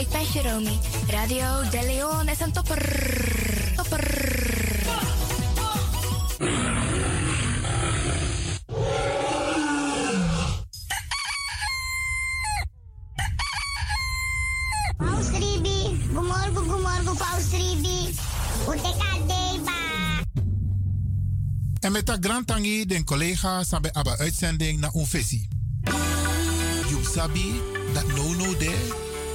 ik ben Jeromy. Radio De Leon is een topper. Topper. Paus Ribi, gumorgo, gumorgo, Paus Ribi. En met dat grand tangi, den collega, sabe aba uitzending naar Unfesi. You sabi dat no no de,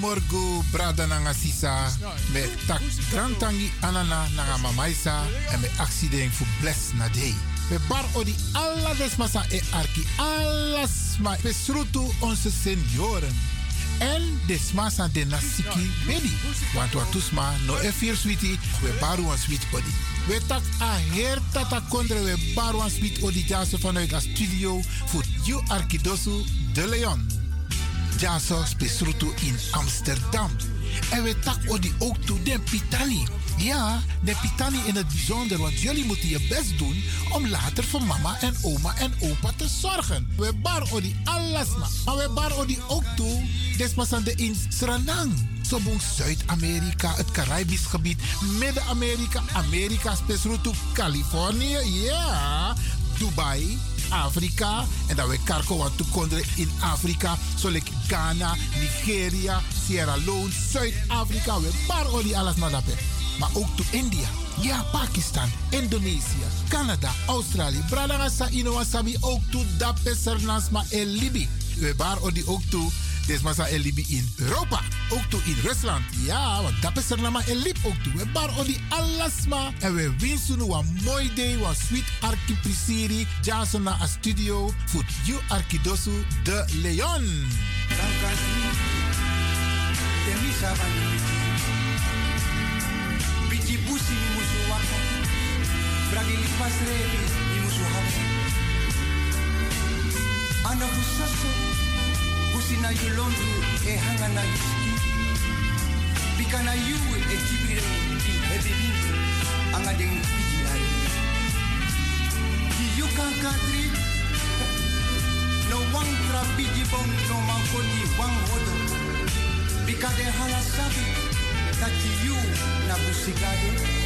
Morgu, brada nanga sisa. Me tak grand tangi anana nanga mamaisa. En me accident fu bless na day. We bar odi alla desmasa e arki. Alles ma besrutu onze senioren. En desmasa de nasiki bedi. Want wat tusma no e vier sweetie. We baru een sweet odi. We tak a her tata kondre we baru sweet odi jase vanuit de studio. Voor you arkidosu de Leon. Jaso spesrutu in Amsterdam. En we tak odi ook toe den Pitani. Ja, de Pitani in het bijzonder, want jullie moeten je best doen om later voor mama en oma en opa te zorgen. We bar odi alles ma. Maar we bar odi ook toe, desmasande in Suriname. Sobong Zuid-Amerika, het Caribisch gebied, Midden-Amerika, Amerika, spesrutu Californië, ja, Dubai, Afrika. En dat we karko wat toekonderen in Afrika. Zoals Ghana, Nigeria, Sierra Leone, Zuid-Afrika. We bar oli alles maar daarbij. Maar ook to India. Ja, Pakistan, Indonesië, Canada, Australië. Bradangasa Inowasabi ook to Sernasma en Libi. We bar oli ook toe. Desmasa en Libi in Europa. Ook toe in Rusland. Ja, want dat is er nama en Lib ook toe. We bar oli alasma. En we wensen u een mooi day. Een sweet arki prisiri. Jason na a studio. Voor you arkidosu de Leon. Biti busi ni musu waka. Bragili pasrevi ni musu hawa. Ana busaso. Busi na yulondu e hanga na yuski. Bika na yu e tibire di hebini. Anga deng biji ari. Di yu kan kadri. No wang tra biji bong no mangkoti wang hodo. Bika de hala sabi. Kati yu na busigado.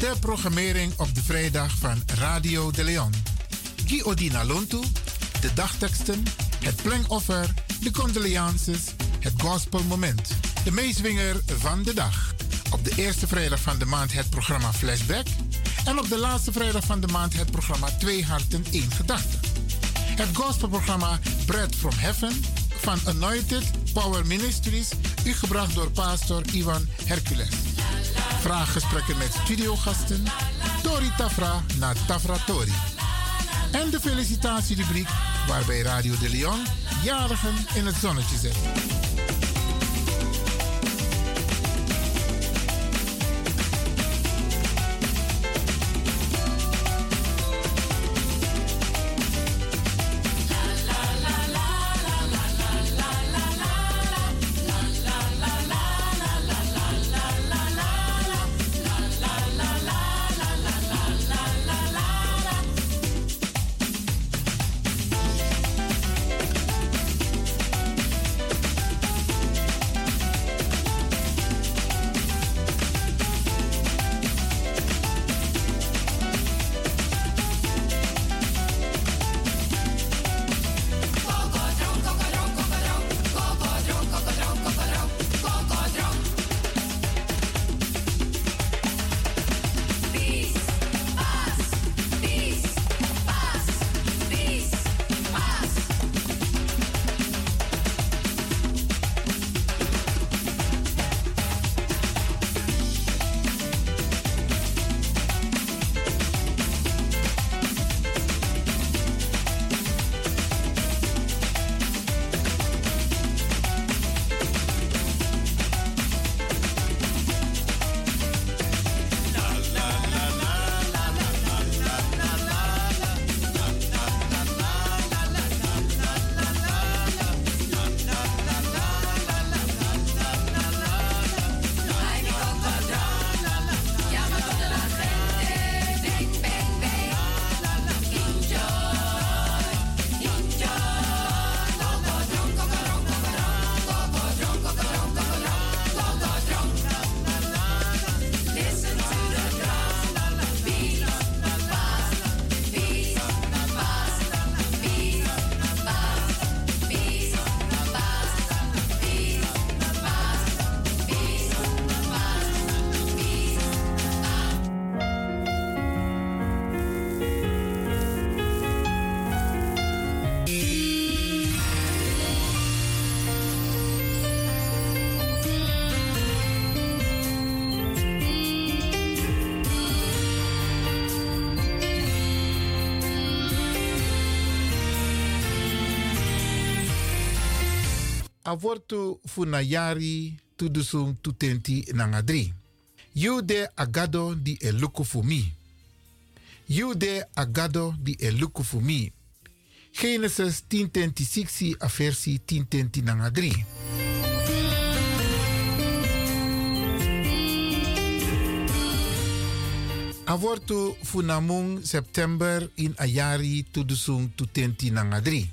De programmering op de vrijdag van Radio de Leon. Odina Lontu, de dagteksten, het plengoffer, de condolences, het gospelmoment. De meeswinger van de dag. Op de eerste vrijdag van de maand het programma Flashback. En op de laatste vrijdag van de maand het programma Twee Harten, één Gedachte. Het gospelprogramma Bread from Heaven van Anointed Power Ministries, u gebracht door pastor Ivan Hercules. Vraaggesprekken met studiogasten, Tori Tafra na Tafra Tori. En de felicitatierubriek waarbij Radio de Leon jarigen in het zonnetje zet. Avortu funayari tudusung tutenti nangadri. You de agado di eluku fu mi. You de agado di eluku fu mi. Genesis 10:26 a versie 10:10 nangadri. Funamung September in ayari tudusung tutenti nangadri.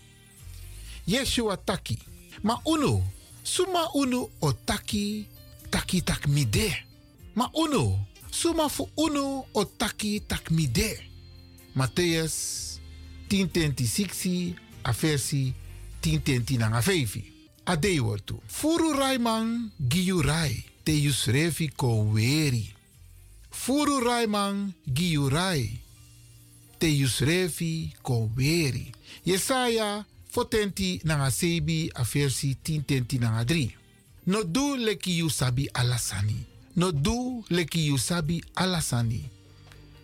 Yeshua taki. Ma uno, suma uno o taki, taki tak mide. Uno, suma fu uno o taki tak mide. Matthäus 10:26 a versi 10:10 nanga fevi. Adei wortu. Furu raiman giu rai, te yus revi ko weri. Furu raiman giu rai, te yus revi ko weri. Jesaja fotenti nanga sebi a versi 10:10 nanga 3. No du leki you sabi alasani. No du leki you sabi alasani.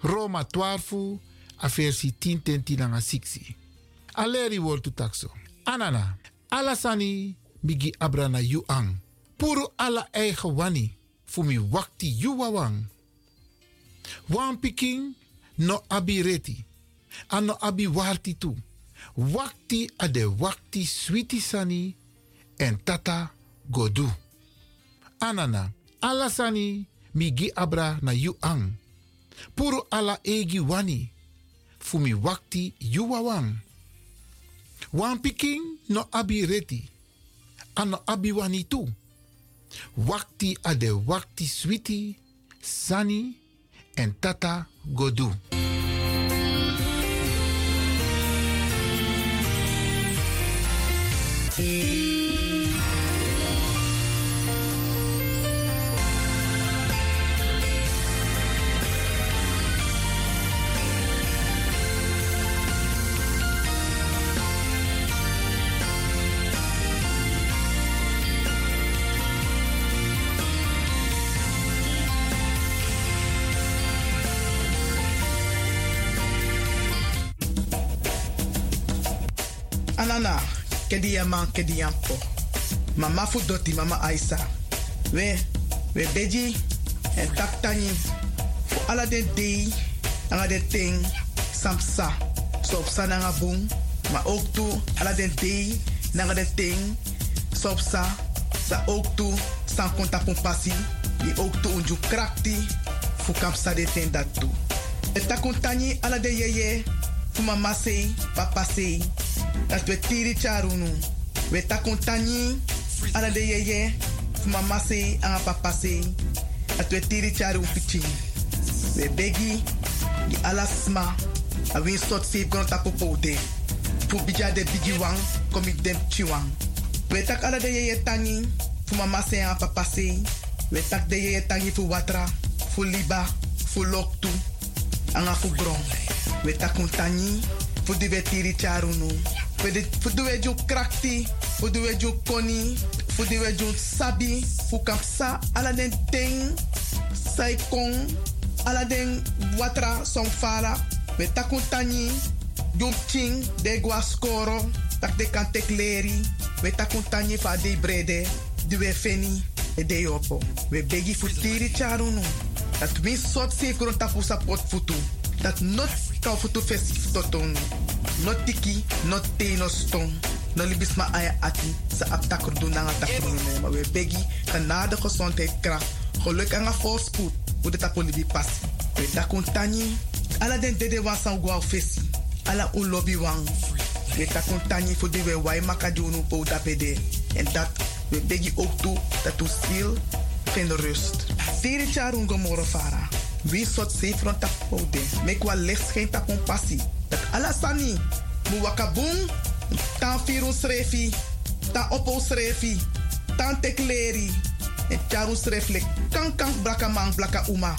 Roma 12 a versi 10:10 nanga 6. Aleri wortu takso. Anana, alasani bigi abrana yu ang. Puru ala eigen wani. Fumi wakti yu wawang. Wan piking no abi reti. Ano abi warti tu. Wakti ade wakti switi sani en tata godu. Anana, alasani migi abra na yu ang. Puru ala egi wani. Fumi wakti yu wawang. No abi reti. Ano abi wani tu. Wakti ade wakti switi sani en tata godu. Ya man. Mama fu doti, mama Aisa. We, we beji, en tak tani. Fu ala de dei, anga de ting, samsa. So op. Ma ook ala de dei, nanga de ting, so op sa. Sa ook tu, san konta pun pasi. Di ook tu unju krakti, fu de ten dat tu. E takuntani ala de yeye, fu mama sei, papa sei. Dat we tiri charunu. We takuntani ala de yeye, mama sei, anga papa sei. Dat we tiri charu pichi. We begi, di ala sma. A win sot sip gon tapu pote. Fu bija de bigi wang, komi dem chiwang. We tak ala de yeye tani, fu mama sei, anga papa sei. We tak de yeye tani fu watra, fu liba, fu loktu. Anga fu gron. We takuntani, fu di we tiri charunu. We ju krakti, we ju koni, we ju sabi, fu kapsa ala den ting, sai kong, ala watra som fala. We takuntani, jum ching, de gua skoro, tak de kan tek leri. We takuntani fa de brede, di we feni, e de yopo. We begi fu tiri charunu. Dat win sot safe grond tapu sa pot futu. Dat not kau futu fesi totonu. Not tiki, not te no stong. No libis ma aya ati sa aptakur doen nanga takur ne. Maar we begi kanade gezondheid kracht. Geluk en voorspoed. Hoe de tapu libi pas. We takun tani. Ala den dede wan san gwa fesi. Ala un lobby wang. We takun tani voor de we wai makadunu po dapede. En dat we begi ook toe dat u stil vind rust. Tiri charun gomoro fara. Wie sot safe front tap pode. Mek wa licht geen tap on passie. Dat alasani. Mu wakabung. Tan firun srefi. Tan opo srefi. Tan tekleri. En charun sreflek. Kan kan blaka man blaka uma.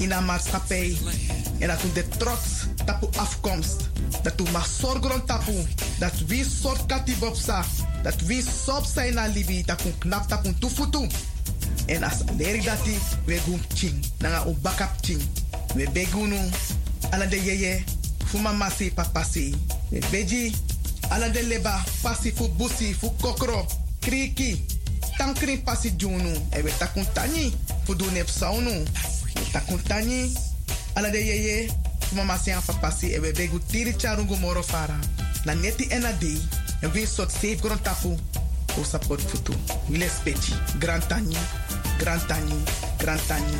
In een maatschappij. En dat u de trots tapu afkomst. Dat u mag zorgen tapu. Dat wie soort katibopsa. Dat wie sop zijn na libi. Dat u knap tapu tufutu. En as leri dati, we gun ching. Nanga u bakap ching. We begunu. Ala de yeye. Fuma masi papasi. We beji. Ala de leba. Pasi fu busi fu kokro. kriki. Tan kri pasi junu. E we takun tani. Fudu nep saunu. Takun tani. Ala de yeye. Mama se afa pasi e we begu tiri charungu moro fara. Na neti ena dei. En we sot safe gron tapu. O support futu. Wile speci. Grand tani. Grand tani. Grand tani.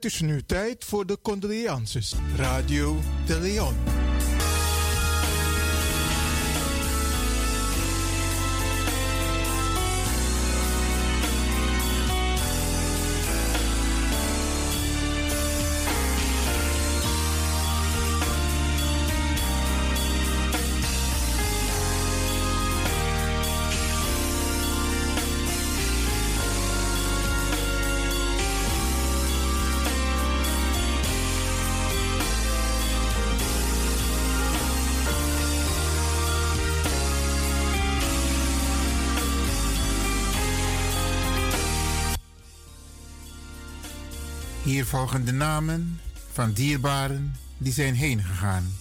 Het is nu tijd voor de condolences. Radio de Leon. Hier volgen de namen van dierbaren die zijn heen gegaan.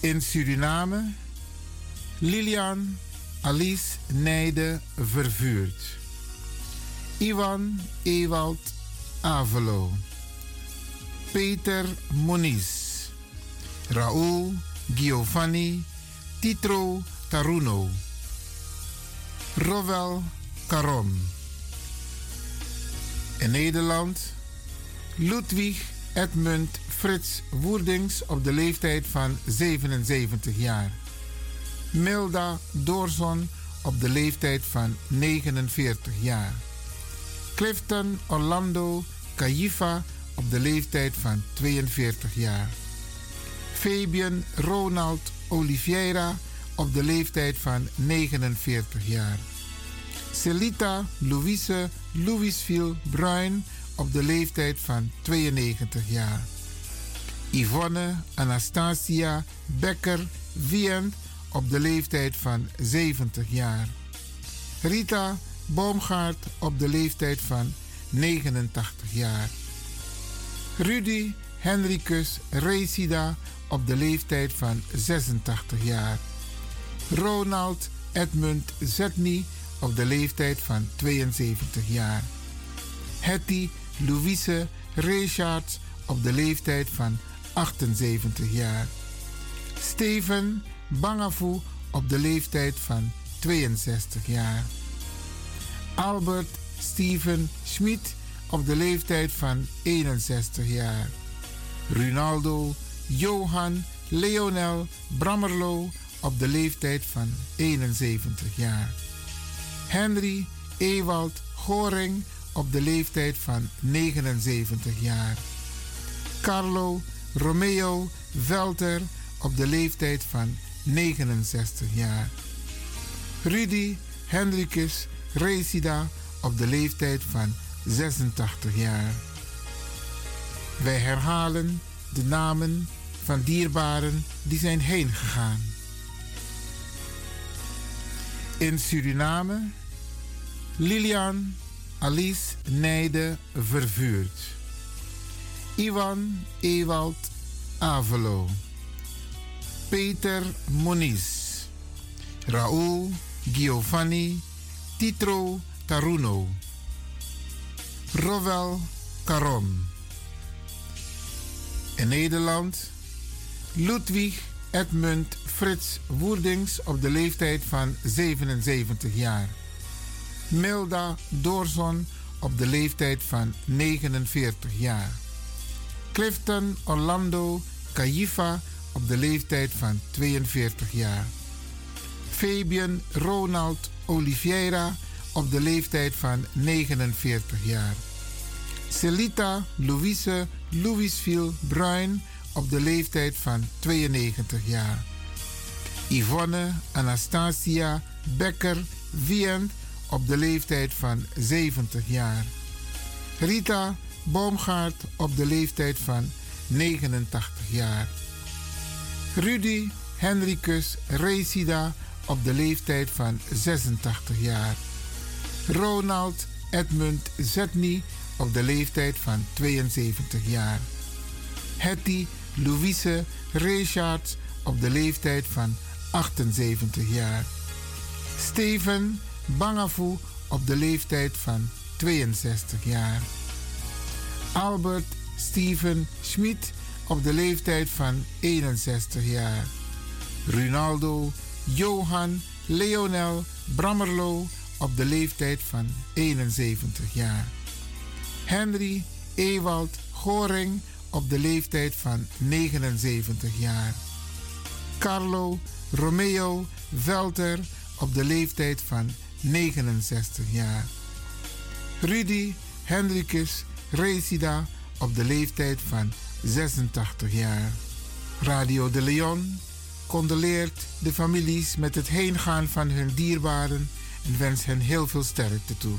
In Suriname, Lilian Alice Nijde Vervuurd. Iwan Ewald Avelo. Peter Moniz. Raoul Giovanni Titro Taruno. Rovel Caron. In Nederland Ludwig Edmund Frits Woerdings op de leeftijd van 77 jaar. Milda Doorzon op de leeftijd van 49 jaar. Clifton Orlando Cayifa op de leeftijd van 42 jaar. Fabian Ronald Oliveira op de leeftijd van 49 jaar. Celita Louise Louisville Bruin op de leeftijd van 92 jaar. Yvonne Anastasia Becker Wient op de leeftijd van 70 jaar. Rita Boomgaard op de leeftijd van 89 jaar. Rudy Henricus Resida op de leeftijd van 86 jaar. Ronald Edmund Zetny op de leeftijd van 72 jaar. Hetty Louise Richards op de leeftijd van 78 jaar. Steven Bangafu op de leeftijd van 62 jaar. Albert Steven Schmid op de leeftijd van 61 jaar. Ronaldo Johan Leonel Brammerlo op de leeftijd van 71 jaar. Henry Ewald Goring op de leeftijd van 79 jaar. Carlo Romeo Velter op de leeftijd van 69 jaar. Rudy Hendrikus Resida op de leeftijd van 86 jaar. Wij herhalen de namen van dierbaren die zijn heen gegaan. In Suriname, Lilian Alice Nijde Vervuurd. Iwan Ewald Avelo. Peter Moniz. Raoul Giovanni Titro Taruno. Rovel Caron. In Nederland Ludwig Edmund Frits Woerdings op de leeftijd van 77 jaar. Milda Doorzon op de leeftijd van 49 jaar. Clifton Orlando Cayifa op de leeftijd van 42 jaar. Fabian Ronald Oliveira op de leeftijd van 49 jaar. Celita Louise Louisville Bruin op de leeftijd van 92 jaar. Yvonne Anastasia Becker Wient op de leeftijd van 70 jaar. Rita Boomgaard op de leeftijd van 89 jaar. Rudy Henricus Resida op de leeftijd van 86 jaar. Ronald Edmund Zetny op de leeftijd van 72 jaar. Hetty Louise Richards op de leeftijd van 78 jaar. Steven Bangafu op de leeftijd van 62 jaar. Albert Steven Schmid op de leeftijd van 61 jaar. Ronaldo Johan Leonel Brammerlo op de leeftijd van 71 jaar. Henry Ewald Goring op de leeftijd van 79 jaar. Carlo Romeo Velter op de leeftijd van 69 jaar. Rudy Hendrikus Resida op de leeftijd van 86 jaar. Radio de Leon condoleert de families met het heengaan van hun dierbaren en wens hen heel veel sterkte toe.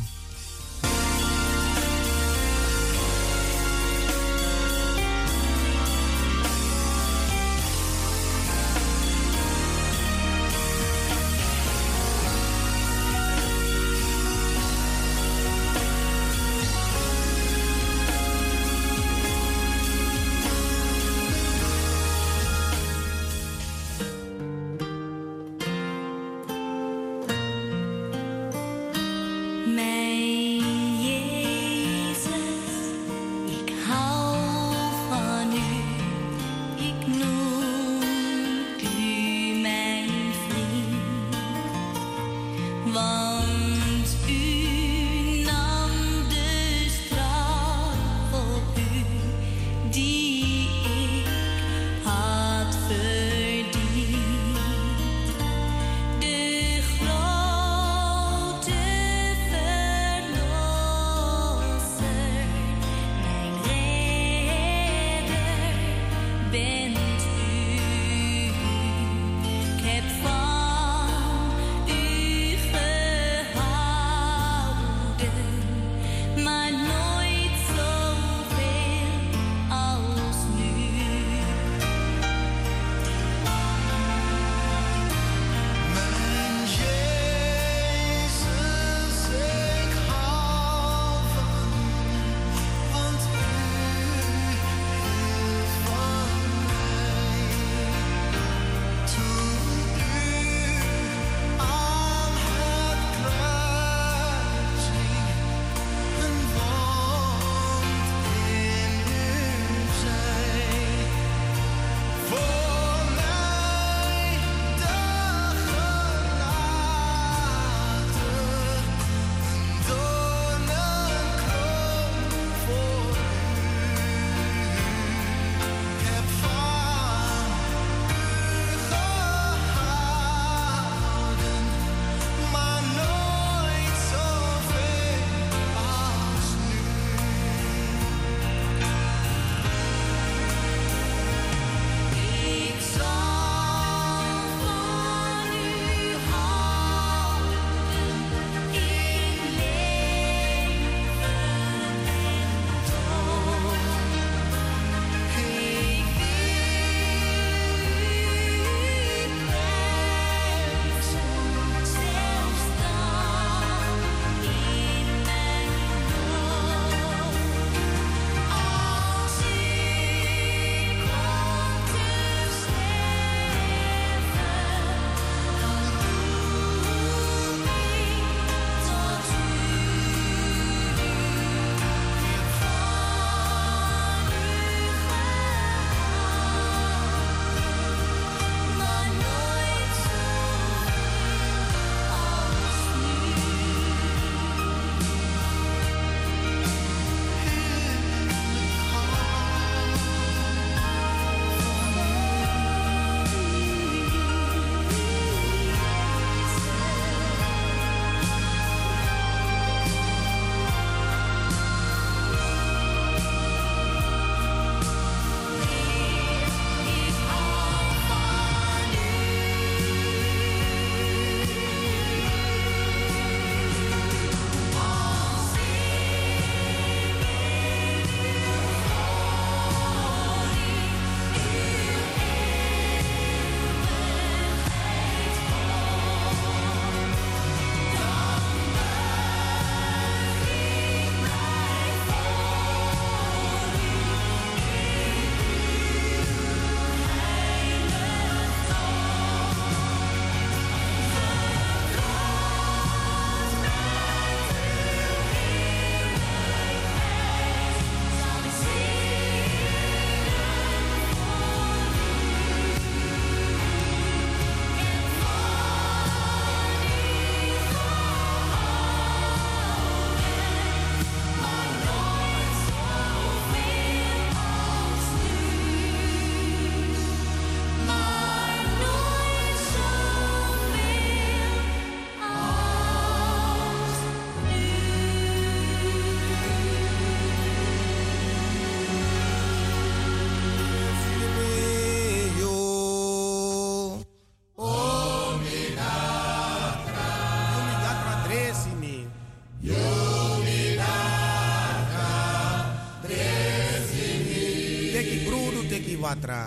atrás.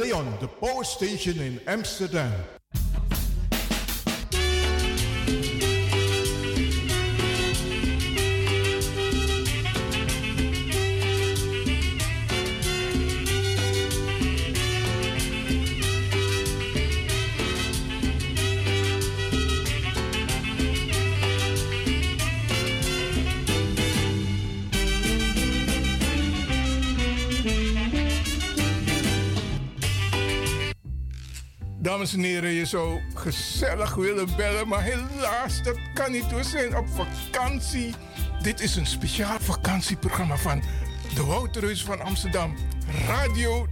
Leon, the power station in Amsterdam. Dames en heren, je zou gezellig willen bellen, maar helaas, dat kan niet. We zijn op vakantie. Dit is een speciaal vakantieprogramma van de Wouterhuis van Amsterdam. Radio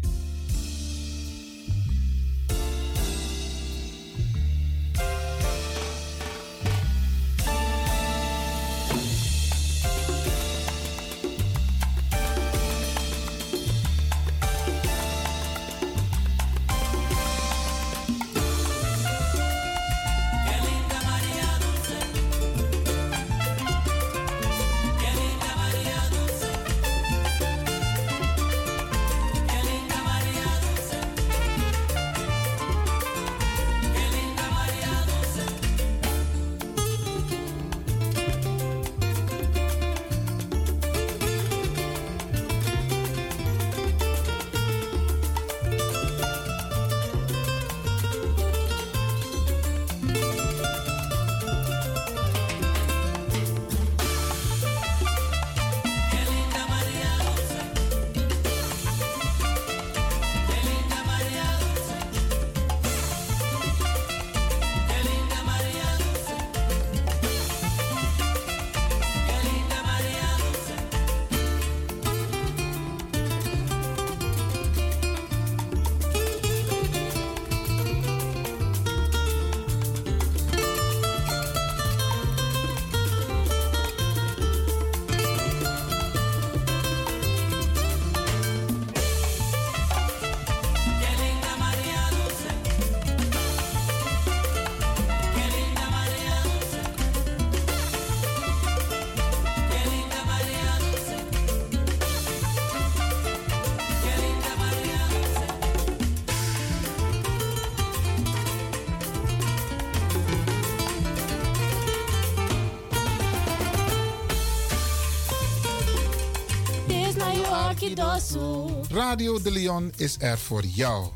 Radio De Leon is er voor jou.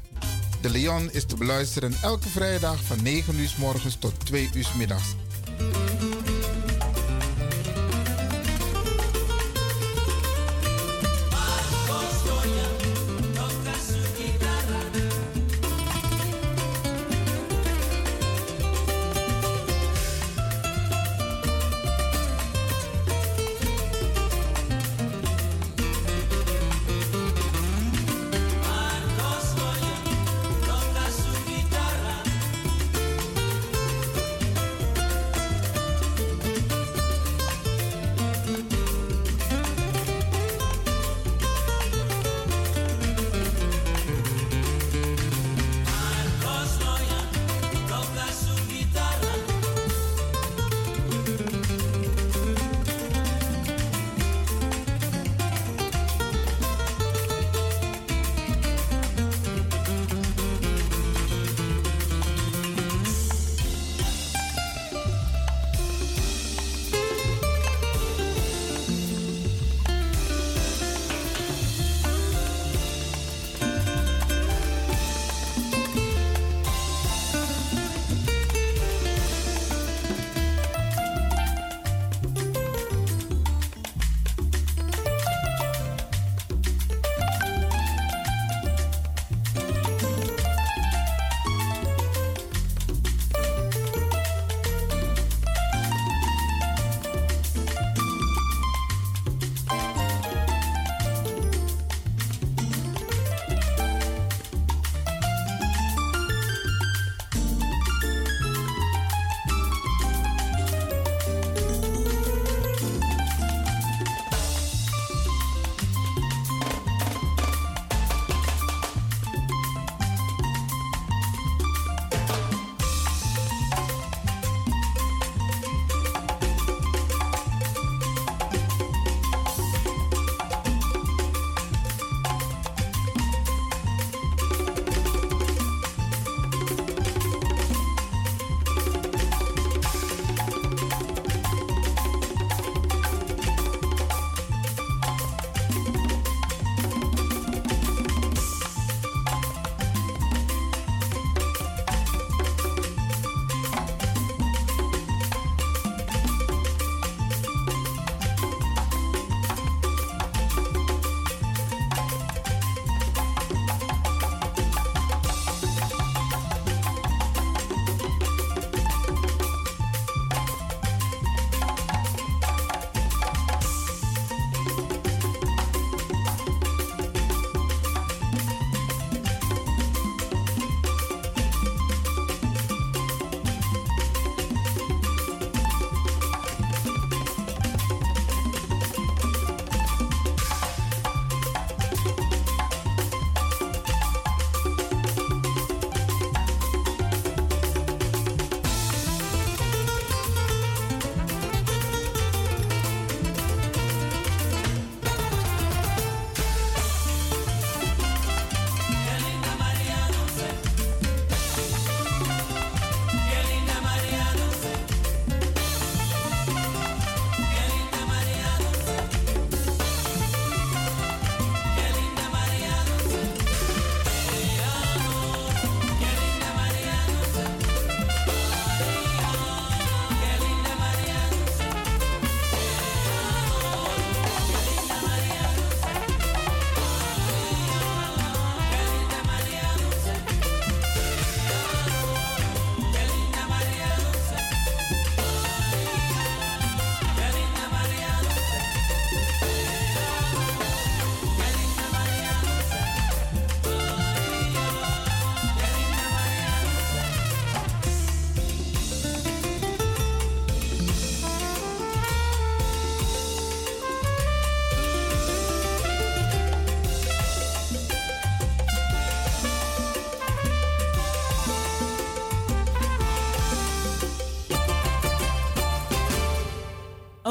De Leon is te beluisteren elke vrijdag van 9 uur s morgens tot 2 uur middags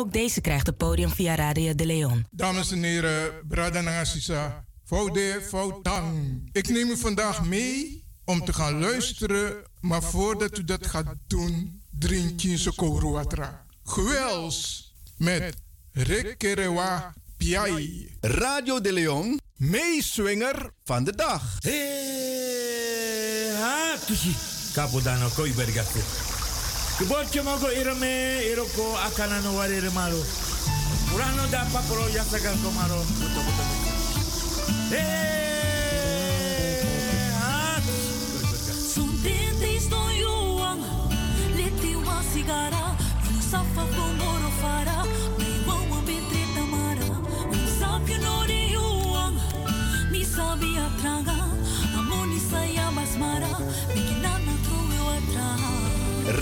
Ook deze krijgt het podium via Radio De Leon. Dames en heren, Brada Nangasisa, Foude Foutang. Ik neem u vandaag mee om te gaan luisteren, maar voordat u dat gaat doen, drink je een. Gewels met Rekerewa Piai. Radio De Leon, meeswinger van de dag. Hey, ha, The board came irame, iroko, akana no wari remaro. Urano da papro yasagal komaro. Sun tintis no yuang, liti wa sigara, fusa fa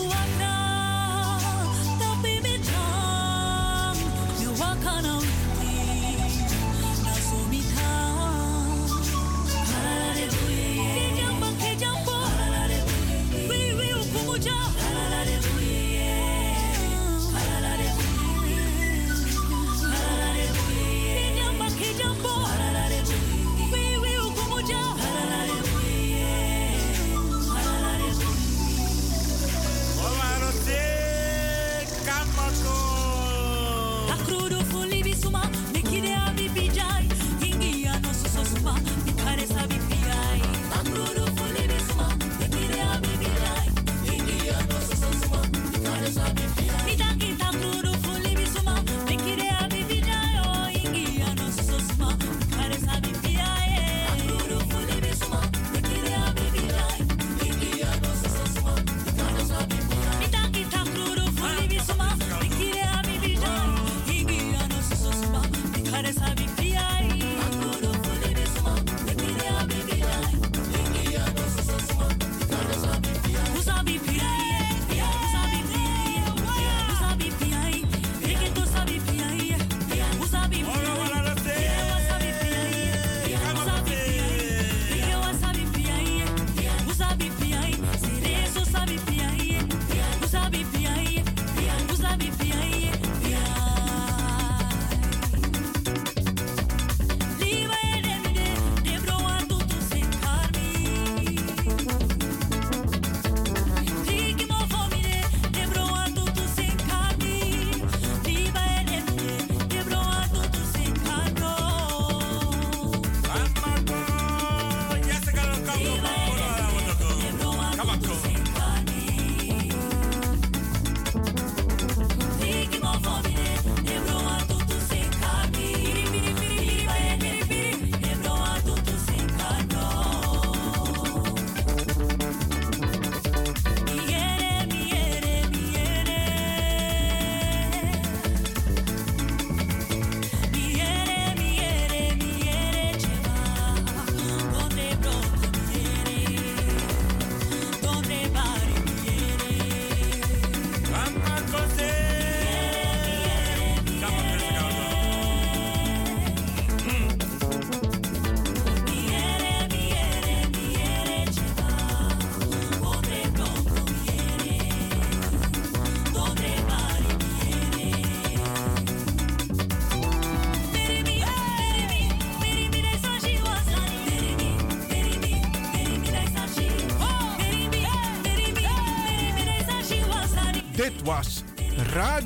love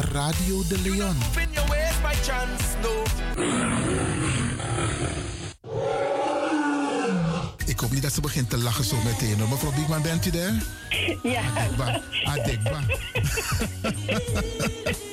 Radio de Leon. Ik hoop niet dat ze begint te lachen zo meteen. Mevrouw Biekman, bent u daar? Ja. Adekba. Adekba.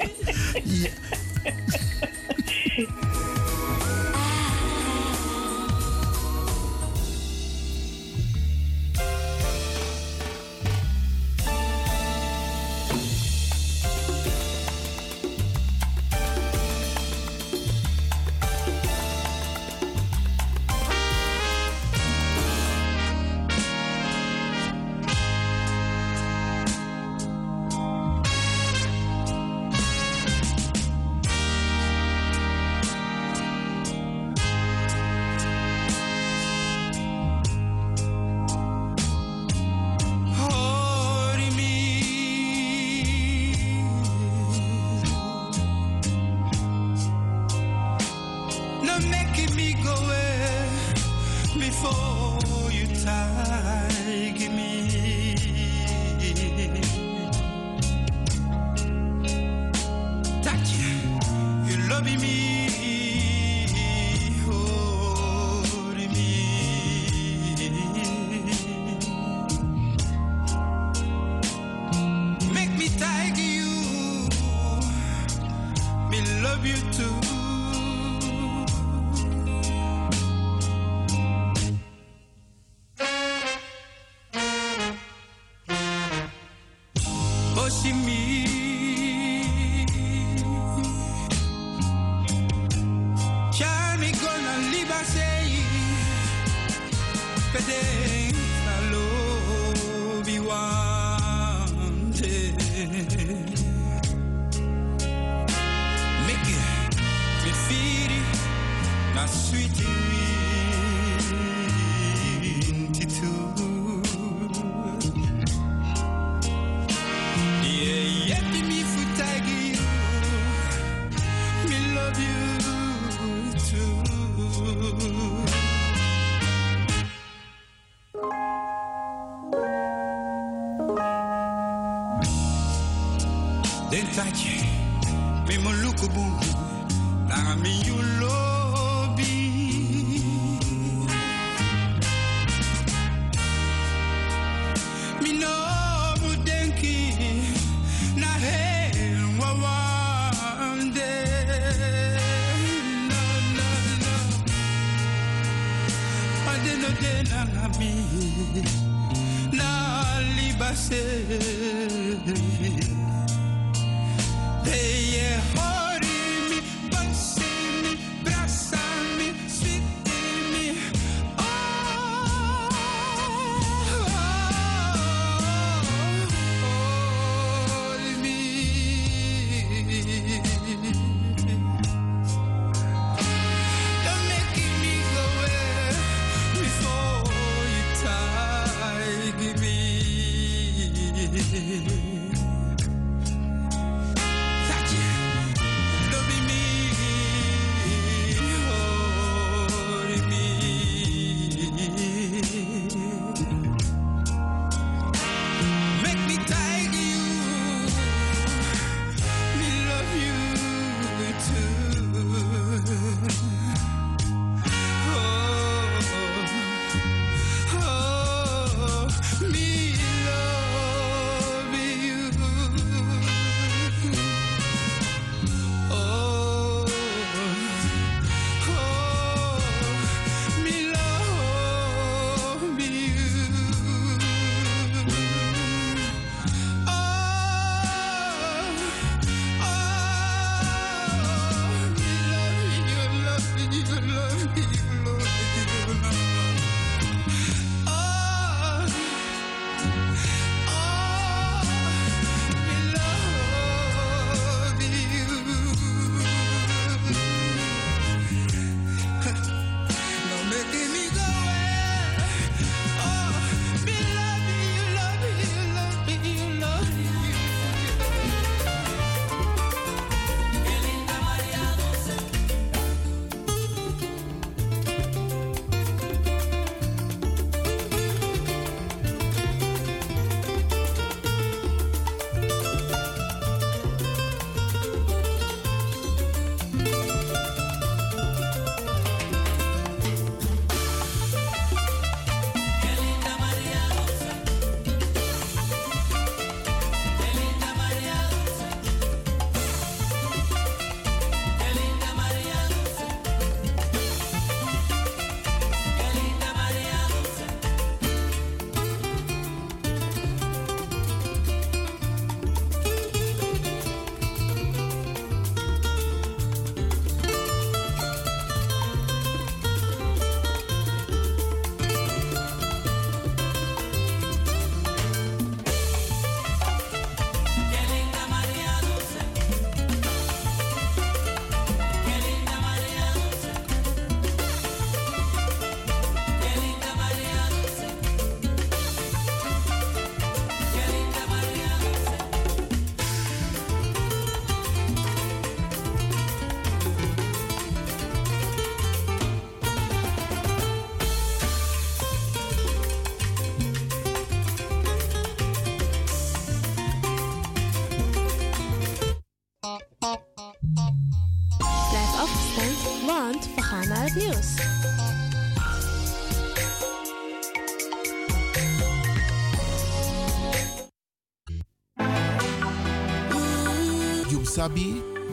Dat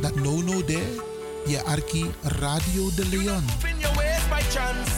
that no no de, je arki Radio de Leon. Chance.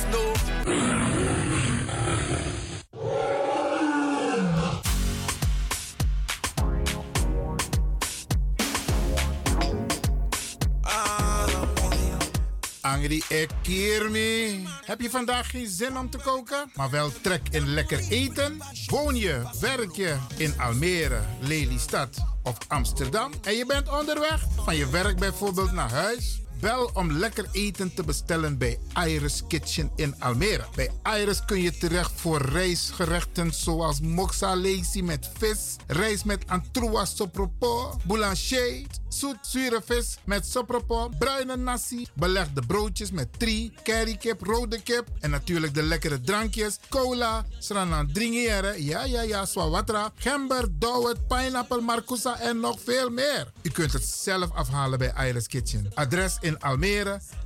Angri, ik keer me. Heb je vandaag geen zin om te koken? Maar wel trek in lekker eten? Woon je, werk je in Almere, Lelystad? of Amsterdam en je bent onderweg van je werk bijvoorbeeld naar huis. Bel om lekker eten te bestellen bij Iris Kitchen in Almere. Bij Iris kun je terecht voor rijstgerechten zoals moxa met vis, rijst met antroas sopropor, boulanger, zoet zure vis met sopropo, bruine nasi, belegde broodjes met tri, currykip, rode kip en natuurlijk de lekkere drankjes, cola, sranan dringere, ja ja ja, swawatra, gember, dowet, pineapple, marcousa en nog veel meer. U kunt het zelf afhalen bij Iris Kitchen. Adres in Almere,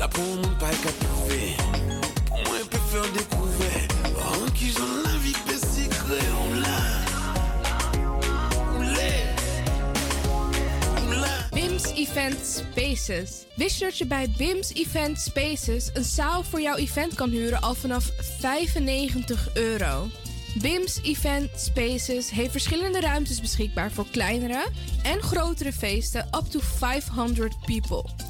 là pour mon pas qu'à trouver, pour moi peut faire découvrir, en qui j'en la l'a, on l'est, on l'a. BIMS Event Spaces. Wist je dat je bij BIMS Event Spaces een zaal voor jouw event kan huren al vanaf 95 euro? BIMS Event Spaces heeft verschillende ruimtes beschikbaar voor kleinere en grotere feesten up to 500 people.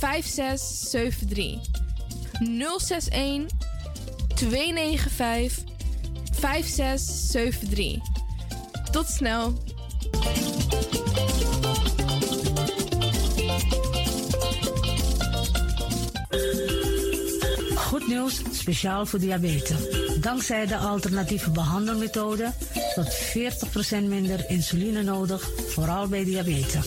5673. 061 295 5673. Tot snel. Goed nieuws, speciaal voor diabetes. Dankzij de alternatieve behandelmethode tot 40% minder insuline nodig, vooral bij diabetes.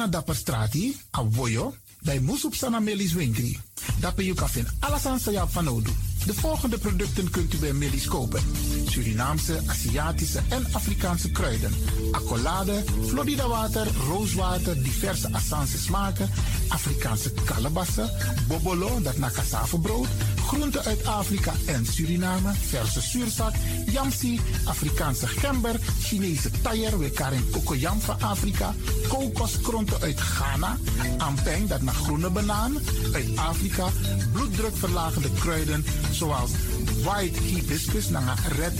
Na dapper strati, a voyo, bij Moesop Sana Melis Winkri. Dapper you kan vinden alles aan van. De volgende producten kunt u bij Melis kopen. Surinaamse, Aziatische en Afrikaanse kruiden. Accolade, Florida water, rooswater, diverse Assange smaken. Afrikaanse kalebassen, bobolo, dat na brood, Groenten uit Afrika en Suriname, verse zuurzak, yamsi, Afrikaanse gember, Chinese taier, we karin kokoyam van Afrika, kokoskronten uit Ghana, ampeng, dat naar groene banaan, uit Afrika, bloeddrukverlagende kruiden zoals white hibiscus, naar red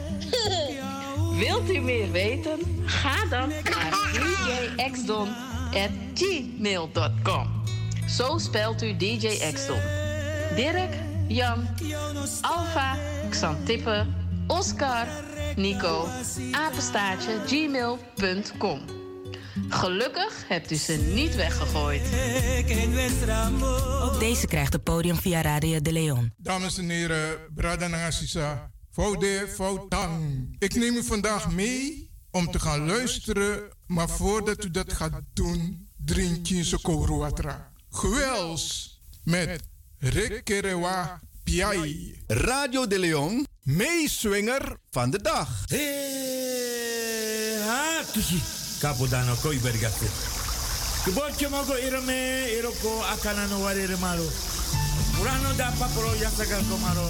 Wilt u meer weten? Ga dan naar djxdon.gmail.com. Zo spelt u DJ. Dirk, Jan, Alfa, Xantippe, Oscar, Nico, apenstaartje, gmail.com. Gelukkig hebt u ze niet weggegooid. Ook deze krijgt het podium via Radio de Leon. Dames en heren, Brada Nangasisa, Foude Foutang. Ik neem u vandaag mee om te gaan luisteren, maar voordat u dat gaat doen, drink je Sokoro Watra. Gewels met Rick Kerewa Piai. Radio de Leon, meeswinger van de dag. Hey, ha, tushi. Kapo dano koi bergate. Kibotje mogo irame, iroko akana no warere malo. Urano da paporo yasaga komaro.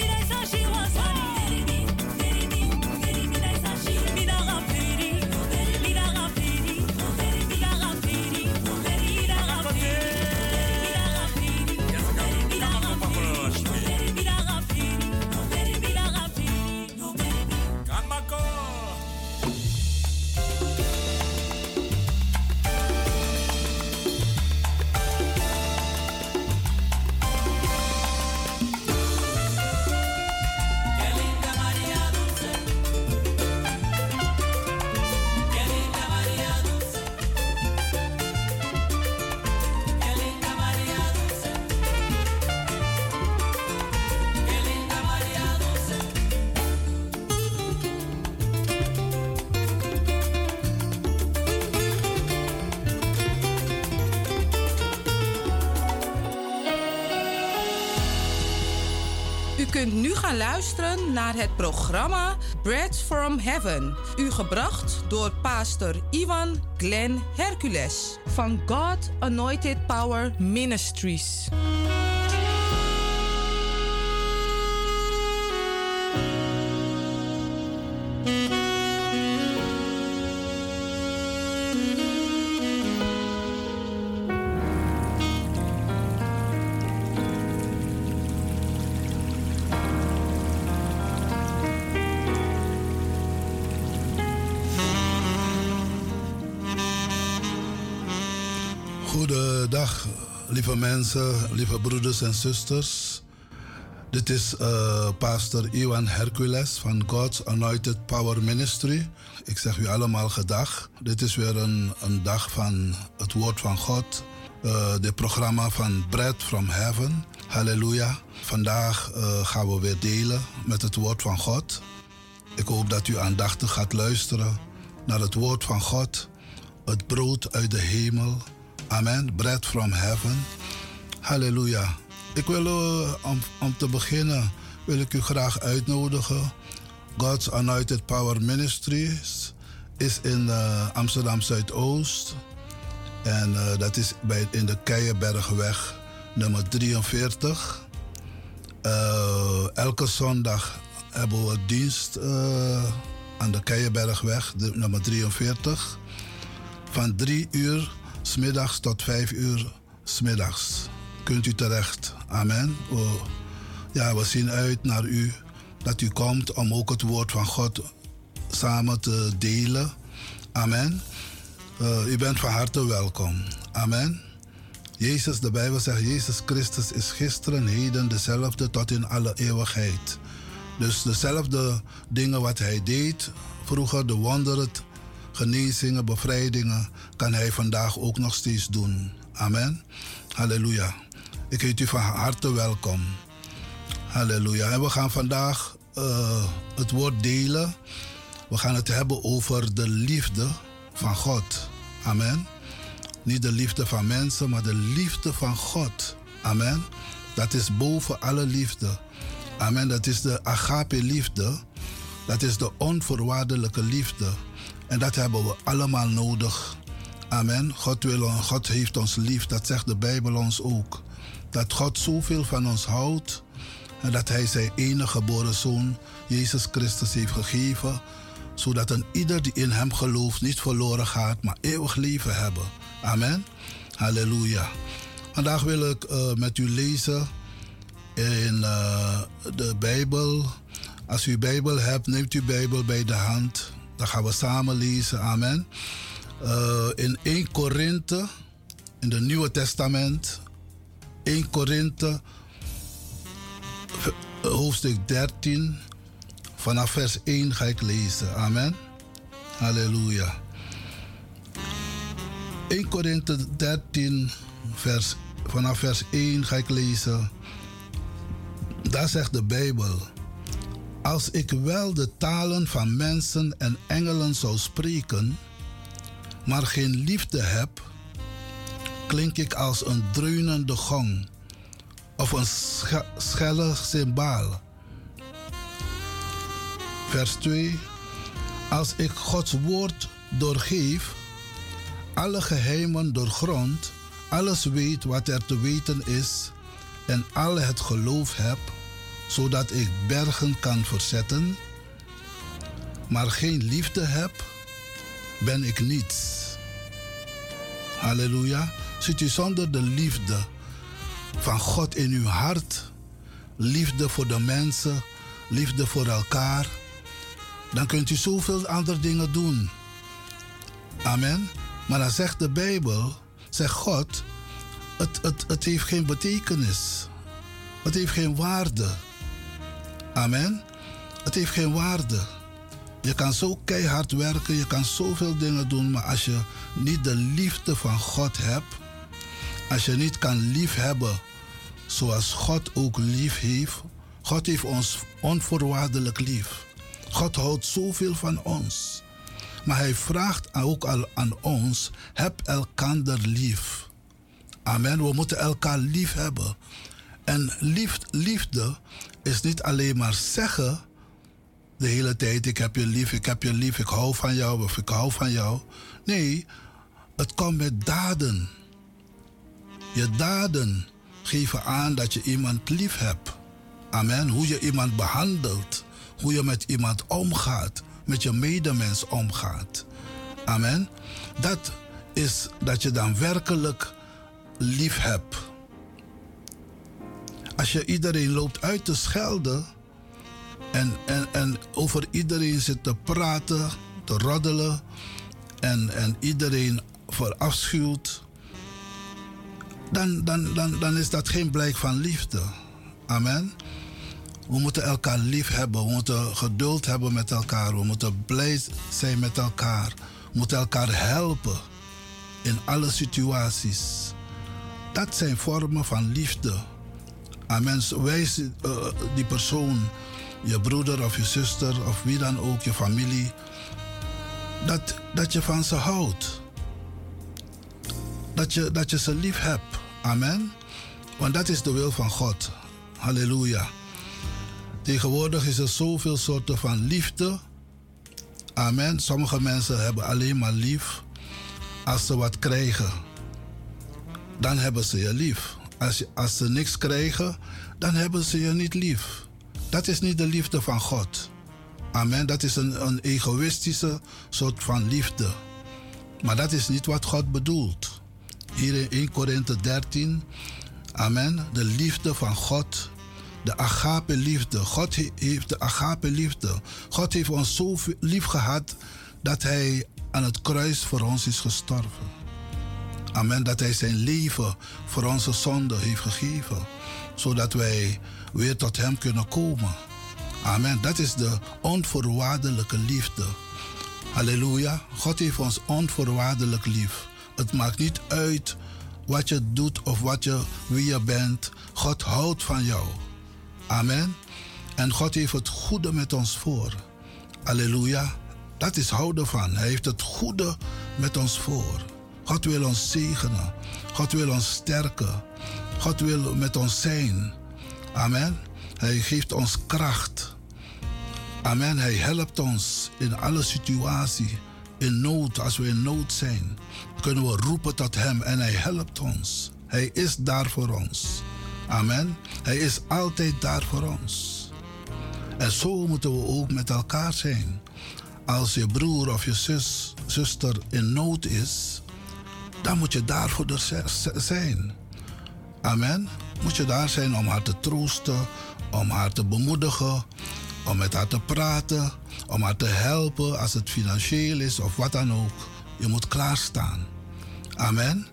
Kunt nu gaan luisteren naar het programma Bread from Heaven. U gebracht door pastor Ivan Glenn Hercules van God Anointed Power Ministries. Lieve mensen, lieve broeders en zusters. Dit is eh, pastor Iwan Hercules van God's Anointed Power Ministry. Ik zeg u allemaal gedag. Dit is weer een, een dag van het woord van God. Uh, dit programma van Bread from Heaven. Halleluja. Vandaag uh, gaan we weer delen met het woord van God. Ik hoop dat u aandachtig gaat luisteren naar het woord van God. Het brood uit de hemel. Amen. Bread from heaven. Halleluja. Ik wil uh, om, om te beginnen wil ik u graag uitnodigen. God's Anointed Power Ministries is in uh, Amsterdam Zuidoost. En uh, dat is bij, in de Keienbergweg nummer 43. elke zondag hebben we dienst aan de Keienbergweg nummer 43. Van 3 uur smiddags tot 5 uur smiddags kunt u terecht. Amen. Oh, ja, we zien uit naar u dat u komt om ook het woord van God samen te delen. Amen. Uh, u bent van harte welkom. Amen. Jezus, de Bijbel zegt, Jezus Christus is gisteren, heden dezelfde tot in alle eeuwigheid. Dus dezelfde dingen wat hij deed, vroeger de wonderen, genezingen, bevrijdingen, kan hij vandaag ook nog steeds doen. Amen. Halleluja. Ik heet u van harte welkom. Halleluja. En we gaan vandaag uh, het woord delen. We gaan het hebben over de liefde van God. Amen. Niet de liefde van mensen, maar de liefde van God. Amen. Dat is boven alle liefde. Amen. Dat is de agape liefde. Dat is de onvoorwaardelijke liefde. En dat hebben we allemaal nodig. Amen. God, wil, God heeft ons lief. Dat zegt de Bijbel ons ook. Dat God zoveel van ons houdt. En dat Hij zijn enige geboren zoon, Jezus Christus, heeft gegeven. Zodat een ieder die in Hem gelooft niet verloren gaat, maar eeuwig leven hebben. Amen. Halleluja. Vandaag wil ik uh, met u lezen in uh, de Bijbel. Als u Bijbel hebt, neemt u Bijbel bij de hand. Dan gaan we samen lezen. Amen. Uh, in 1 Korinthe, in het Nieuwe Testament, 1 Korinthe, hoofdstuk 13, vanaf vers 1 ga ik lezen. Amen. Halleluja. 1 Korinthe 13, vers, vanaf vers 1 ga ik lezen. Daar zegt de Bijbel. Als ik wel de talen van mensen en engelen zou spreken, maar geen liefde heb, klink ik als een dreunende gong of een schelle cymbaal. Vers 2. Als ik Gods woord doorgeef, alle geheimen doorgrond alles weet wat er te weten is en al het geloof heb, zodat ik bergen kan verzetten, maar geen liefde heb, ben ik niets. Halleluja. Zit u zonder de liefde van God in uw hart, liefde voor de mensen, liefde voor elkaar, dan kunt u zoveel andere dingen doen. Amen. Maar dan zegt de Bijbel, zegt God, het, het, het heeft geen betekenis. Het heeft geen waarde. Amen. Het heeft geen waarde. Je kan zo keihard werken, je kan zoveel dingen doen, maar als je niet de liefde van God hebt, als je niet kan liefhebben zoals God ook lief heeft, God heeft ons onvoorwaardelijk lief. God houdt zoveel van ons. Maar hij vraagt ook al aan ons: heb elkander lief. Amen. We moeten elkaar lief hebben. En lief, liefde is niet alleen maar zeggen de hele tijd: ik heb je lief, ik heb je lief, ik hou van jou of ik hou van jou. Nee, het komt met daden. Je daden geven aan dat je iemand lief hebt. Amen. Hoe je iemand behandelt, hoe je met iemand omgaat, met je medemens omgaat. Amen. Dat is dat je dan werkelijk lief hebt. Als je iedereen loopt uit te schelden en, en, en over iedereen zit te praten, te roddelen en, en iedereen verafschuwt, dan, dan, dan, dan is dat geen blijk van liefde. Amen. We moeten elkaar lief hebben. We moeten geduld hebben met elkaar. We moeten blij zijn met elkaar. We moeten elkaar helpen in alle situaties. Dat zijn vormen van liefde. Amen. Wijs uh, die persoon, je broeder of je zuster of wie dan ook, je familie, dat, dat je van ze houdt. Dat je, dat je ze lief hebt. Amen. Want dat is de wil van God. Halleluja. Tegenwoordig is er zoveel soorten van liefde. Amen. Sommige mensen hebben alleen maar lief als ze wat krijgen. Dan hebben ze je lief. Als, als ze niks krijgen, dan hebben ze je niet lief. Dat is niet de liefde van God. Amen. Dat is een, een egoïstische soort van liefde. Maar dat is niet wat God bedoelt. Hier in 1 Korinthe 13. Amen. De liefde van God de agape liefde. God heeft de agape liefde. God heeft ons zo lief gehad dat hij aan het kruis voor ons is gestorven. Amen. Dat hij zijn leven voor onze zonde heeft gegeven. Zodat wij weer tot hem kunnen komen. Amen. Dat is de onvoorwaardelijke liefde. Halleluja. God heeft ons onvoorwaardelijk lief. Het maakt niet uit wat je doet of wat je, wie je bent. God houdt van jou. Amen. En God heeft het goede met ons voor. Halleluja. Dat is houden van. Hij heeft het goede met ons voor. God wil ons zegenen. God wil ons sterken. God wil met ons zijn. Amen. Hij geeft ons kracht. Amen. Hij helpt ons in alle situaties. In nood, als we in nood zijn, kunnen we roepen tot Hem en Hij helpt ons. Hij is daar voor ons. Amen. Hij is altijd daar voor ons. En zo moeten we ook met elkaar zijn. Als je broer of je zus, zuster in nood is, dan moet je daar voor de zijn. Amen. Moet je daar zijn om haar te troosten, om haar te bemoedigen, om met haar te praten, om haar te helpen als het financieel is of wat dan ook. Je moet klaarstaan. Amen.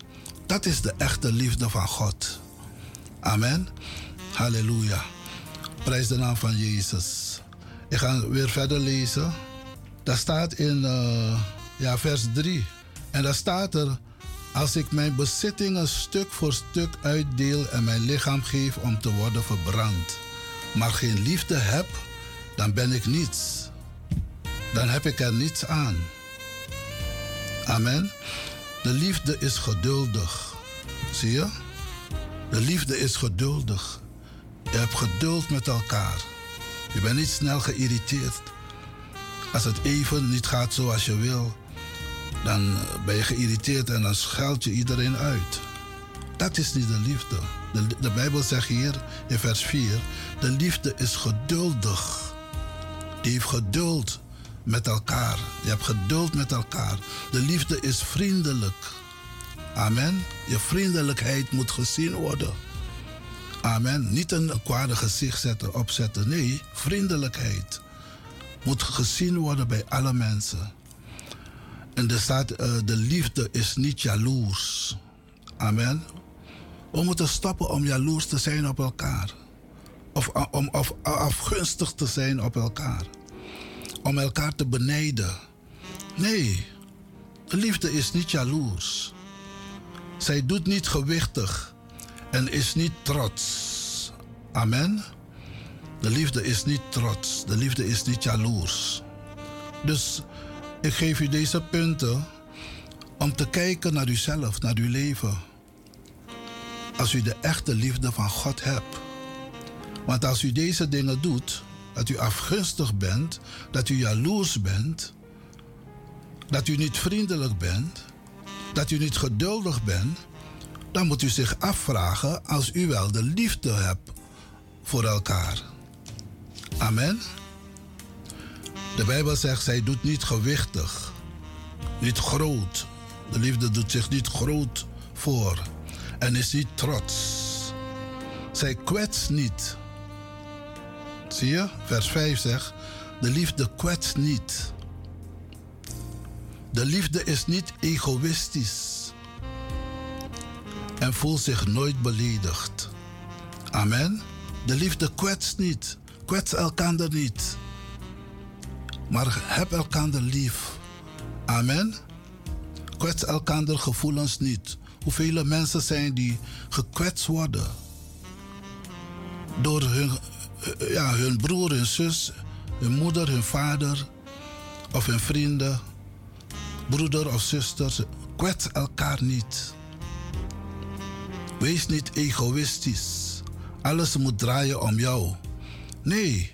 Dat is de echte liefde van God. Amen. Halleluja. Prijs de naam van Jezus. Ik ga weer verder lezen. Daar staat in uh, ja, vers 3. En daar staat er: Als ik mijn bezittingen stuk voor stuk uitdeel en mijn lichaam geef om te worden verbrand, maar geen liefde heb, dan ben ik niets. Dan heb ik er niets aan. Amen. De liefde is geduldig. Zie je? De liefde is geduldig. Je hebt geduld met elkaar. Je bent niet snel geïrriteerd. Als het even niet gaat zoals je wil, dan ben je geïrriteerd en dan scheld je iedereen uit. Dat is niet de liefde. De, Bijbel zegt hier in vers 4: de liefde is geduldig. Die heeft geduld met elkaar. Je hebt geduld met elkaar. De liefde is vriendelijk. Amen. Je vriendelijkheid moet gezien worden. Amen. Niet een kwade gezicht zetten, opzetten. Nee, vriendelijkheid moet gezien worden bij alle mensen. En er staat, uh, de liefde is niet jaloers. Amen. We moeten stoppen om jaloers te zijn op elkaar. Of om of, afgunstig te zijn op elkaar. Om elkaar te benijden. Nee, de liefde is niet jaloers. Zij doet niet gewichtig en is niet trots. Amen. De liefde is niet trots. De liefde is niet jaloers. Dus ik geef u deze punten om te kijken naar uzelf, naar uw leven. Als u de echte liefde van God hebt. Want als u deze dingen doet, dat u afgunstig bent, dat u jaloers bent, dat u niet vriendelijk bent, dat u niet geduldig bent, dan moet u zich afvragen als u wel de liefde hebt voor elkaar. Amen. De Bijbel zegt, zij doet niet gewichtig, niet groot. De liefde doet zich niet groot voor en is niet trots. Zij kwetst niet. Zie je? Vers 5 zegt, de liefde kwetst niet. De liefde is niet egoïstisch en voelt zich nooit beledigd. Amen. De liefde kwetst niet, kwets elkaar niet. Maar heb elkaar lief. Amen. Kwets elkaar gevoelens niet. Hoeveel mensen zijn die gekwetst worden door hun, ja, hun broer, hun zus, hun moeder, hun vader of hun vrienden, broeder of zuster. Kwets elkaar niet. Wees niet egoïstisch. Alles moet draaien om jou. Nee,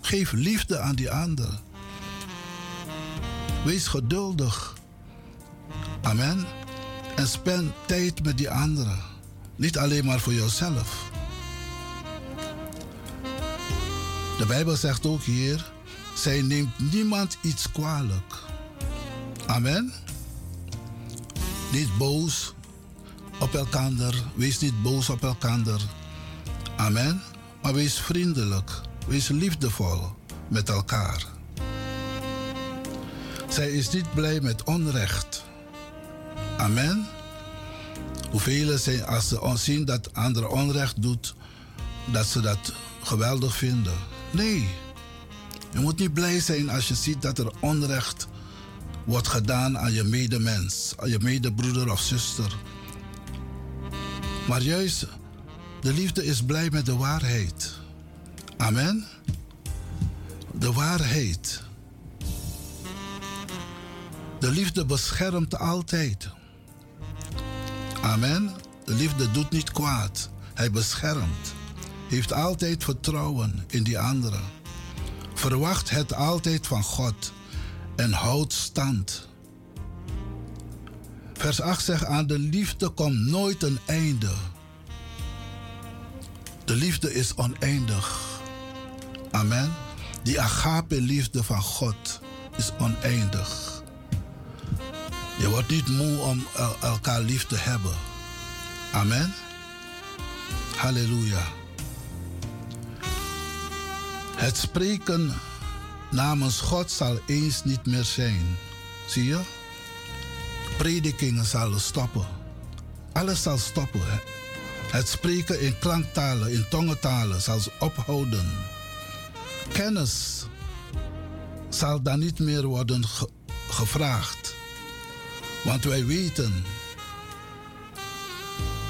geef liefde aan die ander. Wees geduldig. Amen. En spend tijd met die anderen. Niet alleen maar voor jezelf. De Bijbel zegt ook hier: zij neemt niemand iets kwalijk. Amen. Niet boos op elkaar. Wees niet boos op elkaar. Amen. Maar wees vriendelijk. Wees liefdevol met elkaar. Zij is niet blij met onrecht. Amen. Hoeveel zijn als ze zien dat anderen onrecht doet, dat ze dat geweldig vinden. Nee. Je moet niet blij zijn als je ziet dat er onrecht wordt gedaan aan je medemens, aan je medebroeder of zuster. Maar juist de liefde is blij met de waarheid. Amen. De waarheid. De liefde beschermt altijd. Amen. De liefde doet niet kwaad. Hij beschermt. Heeft altijd vertrouwen in die andere. Verwacht het altijd van God en houdt stand. Vers 8 zegt aan de liefde komt nooit een einde. De liefde is oneindig. Amen. Die agape liefde van God is oneindig. Je wordt niet moe om elkaar lief te hebben. Amen. Halleluja. Het spreken namens God zal eens niet meer zijn. Zie je? Predikingen zullen stoppen. Alles zal stoppen. Het spreken in klanktalen, in tongentalen zal ophouden. Kennis zal dan niet meer worden gevraagd. Want wij weten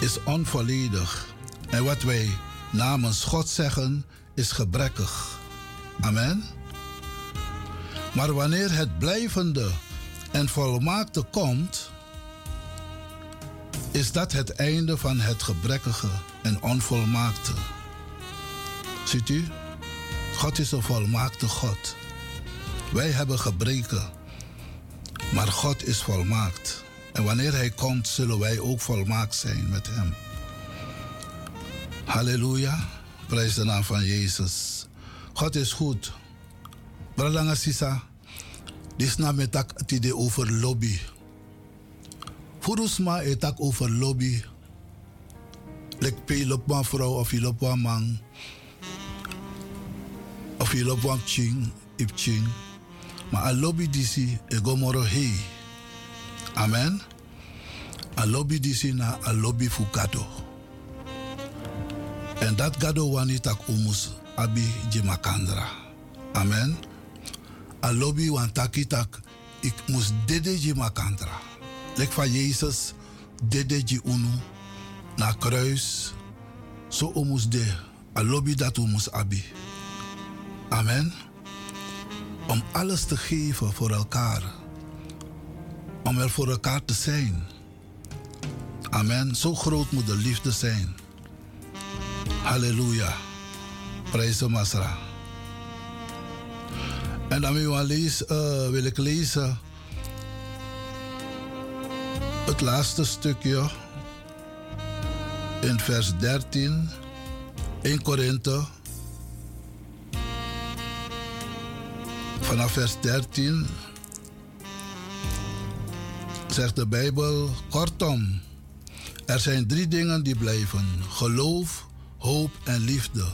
is onvolledig. En wat wij namens God zeggen is gebrekkig. Amen. Maar wanneer het blijvende en volmaakte komt, is dat het einde van het gebrekkige en onvolmaakte. Ziet u? God is een volmaakte God. Wij hebben gebreken, maar God is volmaakt. En wanneer Hij komt, zullen wij ook volmaakt zijn met Hem. Halleluja. Prijs de naam van Jezus. God is goed. Bradanga Sisa. Dit na met tak het idee over lobby. Furusma etak over lobby. Lek pe lopwa vrouw of je lopwa man. Of je lopwa ching, ip ching. Maar a lobby disi e gomoro hei. Amen. A lobby disi na a lobby fu gado. En dat gado wani tak umus abi jimakandra. Amen. A lobby wan taki tak ik mus dede jimakandra. Lek van Jezus dede ji unu na kruis. Zo umus de. A lobby dat umus abi. Amen. Om alles te geven voor elkaar. Om er voor elkaar te zijn. Amen. Zo groot moet de liefde zijn. Halleluja. Prijs de Masra. En dan wil, uh, wil ik lezen het laatste stukje in vers 13, 1 Korinthe. Vanaf vers 13 zegt de Bijbel kortom. Er zijn drie dingen die blijven: geloof, hoop en liefde.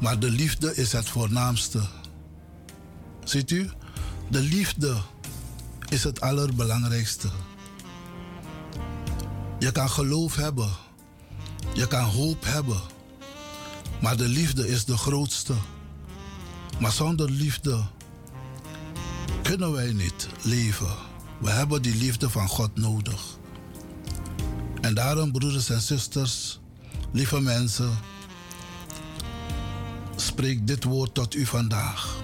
Maar de liefde is het voornaamste. Ziet u? De liefde is het allerbelangrijkste. Je kan geloof hebben. Je kan hoop hebben. Maar de liefde is de grootste. Maar zonder liefde kunnen wij niet leven. We hebben die liefde van God nodig. En daarom, broeders en zusters, lieve mensen, spreek dit woord tot u vandaag.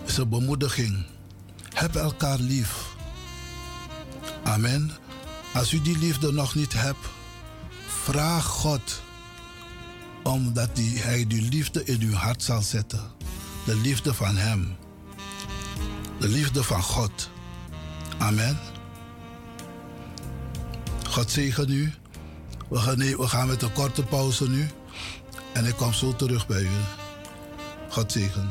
Het is een bemoediging. Heb elkaar lief. Amen. Als u die liefde nog niet hebt, vraag God omdat Hij die liefde in uw hart zal zetten. De liefde van Hem. De liefde van God. Amen. God zegen u. We gaan, gaan met een korte pauze nu. En ik kom zo terug bij u. God zegen.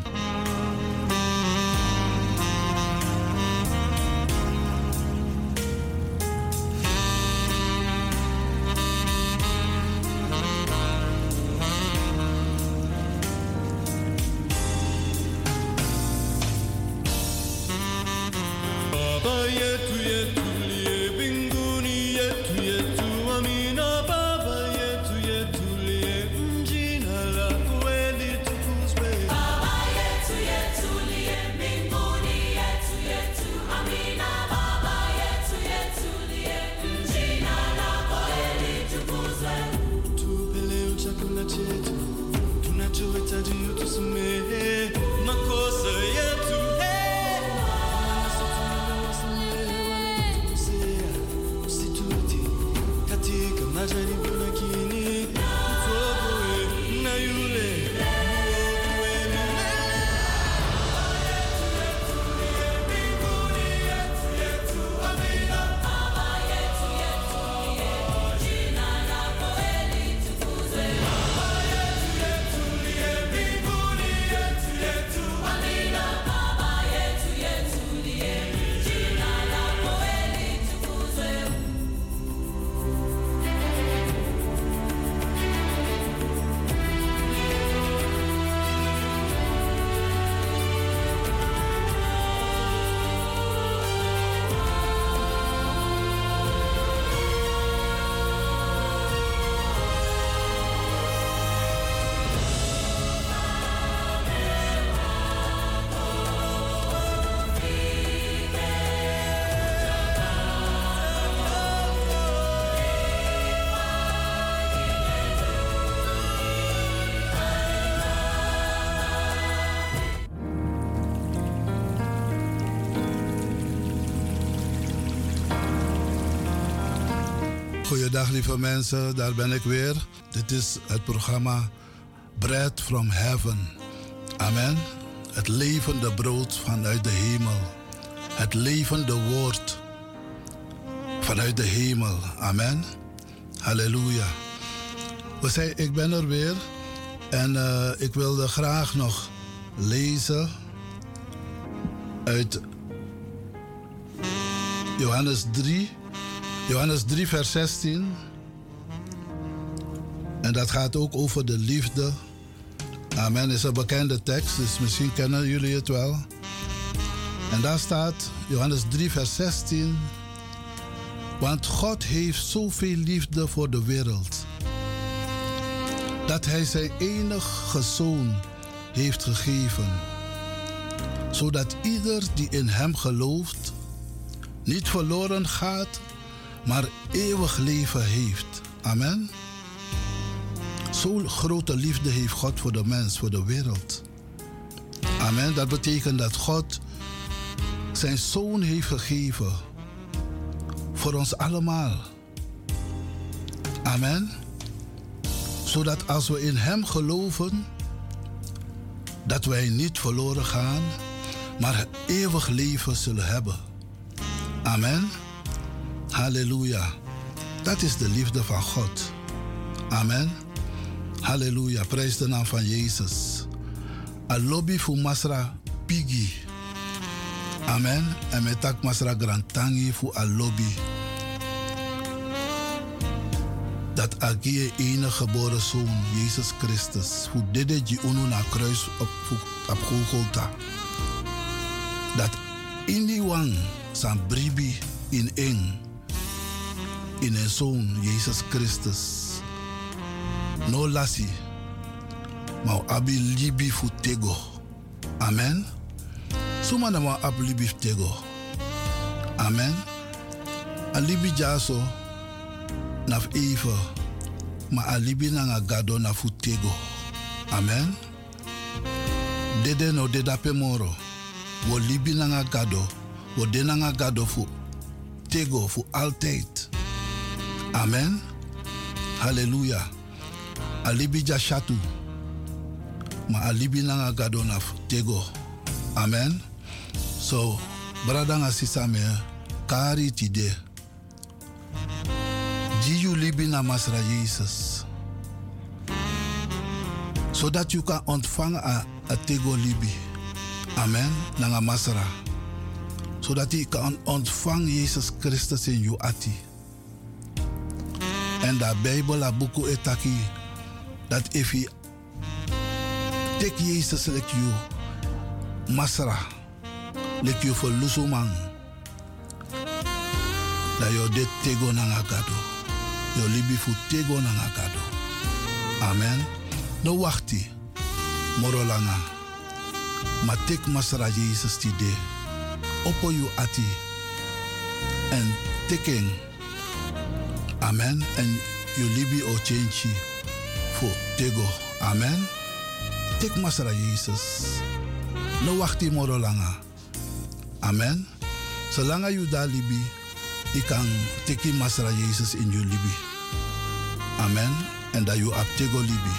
Goeiedag lieve mensen, daar ben ik weer. Dit is het programma Bread from Heaven. Amen. Het levende brood vanuit de hemel. Het levende woord vanuit de hemel. Amen. Halleluja. We zijn, ik ben er weer. En eh, ik wilde graag nog lezen uit Johannes 3. Johannes 3, vers 16. En dat gaat ook over de liefde. Amen is een bekende tekst, dus misschien kennen jullie het wel. En daar staat Johannes 3, vers 16. Want God heeft zoveel liefde voor de wereld. Dat Hij zijn enige zoon heeft gegeven. Zodat ieder die in Hem gelooft niet verloren gaat, maar eeuwig leven heeft. Amen. Zo'n grote liefde heeft God voor de mens, voor de wereld. Amen. Dat betekent dat God zijn zoon heeft gegeven voor ons allemaal. Amen. Zodat als we in Hem geloven, dat wij niet verloren gaan, maar eeuwig leven zullen hebben. Amen. Halleluja. Dat is de liefde van God. Amen. Halleluja. Prijs de naam van Jezus. Alobi fu masra pigi. Amen. En met tak masra grantangi fu alobi. Dat agie enige geboren zoon, Jezus Christus, fu dede ji unu na kruis op, op. Dat in die wang zijn bribi in eng. In een zoon, Jezus Christus. No lasi. Maar abi libi fu tego. Amen. Suma na ma ab libi fu tego. Amen. A libi jaso naf even. Maar a libi na gado na fu tego. Amen. Dede no deda. Wo libi na gado. Wo de fu tego fu altijd. Amen. Hallelujah. Alibi ja shatu. Ma alibi na nga gado na fu tego. Amen. So, brada nga sisa me kari tide. Libi na masra Jesus. So that you can ontvang a, tego libi. Amen. Nanga masra. Zodat je kan ontvangen Jezus Christus in je ati. En de Bijbel, a boek etaki, dat if je take Jezus like you, masra, like you for lusuman, dat je dit tego na gado. Je libi fu tego. Amen. No wachti, morolanga. Maar take masra Jezus die de. Oppo you ati. En taking. Amen. En you libi o change voor tego. Amen. Tik masra Jezus. No wachti moro langa. Amen. Zolang you da libi, ik kan teki masra Jezus in you libi. Amen. En dat you ap tego libi.